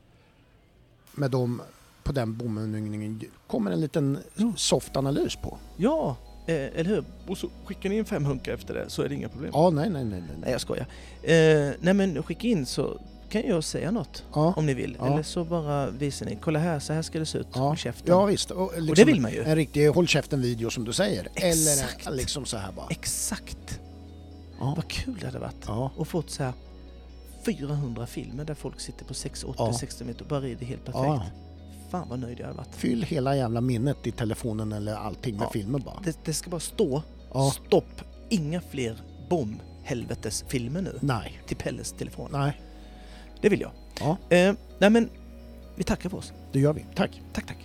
med dem på den bomövningen kommer en liten Ja. soft analys på. Ja, eh, eller hur? Och så skickar ni in fem hunkar efter det så är det inga problem. Ja, nej, nej, nej. nej. Nej jag skojar. Eh, nej men skicka in så kan jag säga något Ja, om ni vill. Ja. Eller så bara visar ni, kolla här, så här ska det se ut. Ja. Håll käften. ja visst. Och, liksom, Och det vill man ju. En riktig håll käften-video som du säger. Exakt. Eller liksom så här bara. Exakt. Ja. Vad kul det hade varit. Ja. Och fått så här 400 filmer där folk sitter på 6, 8, Ja. 16 meter och bara rider helt perfekt. Fan vad nöjd jag hade varit. Fyll hela jävla minnet i telefonen eller allting med Ja. filmer bara. Det, det ska bara stå Ja. stopp, inga fler bom helvetes filmer nu Nej. till Pelles telefon. Nej, Det vill jag. Ja. Eh, nej men, vi tackar för oss. det gör vi. Tack. Tack, tack.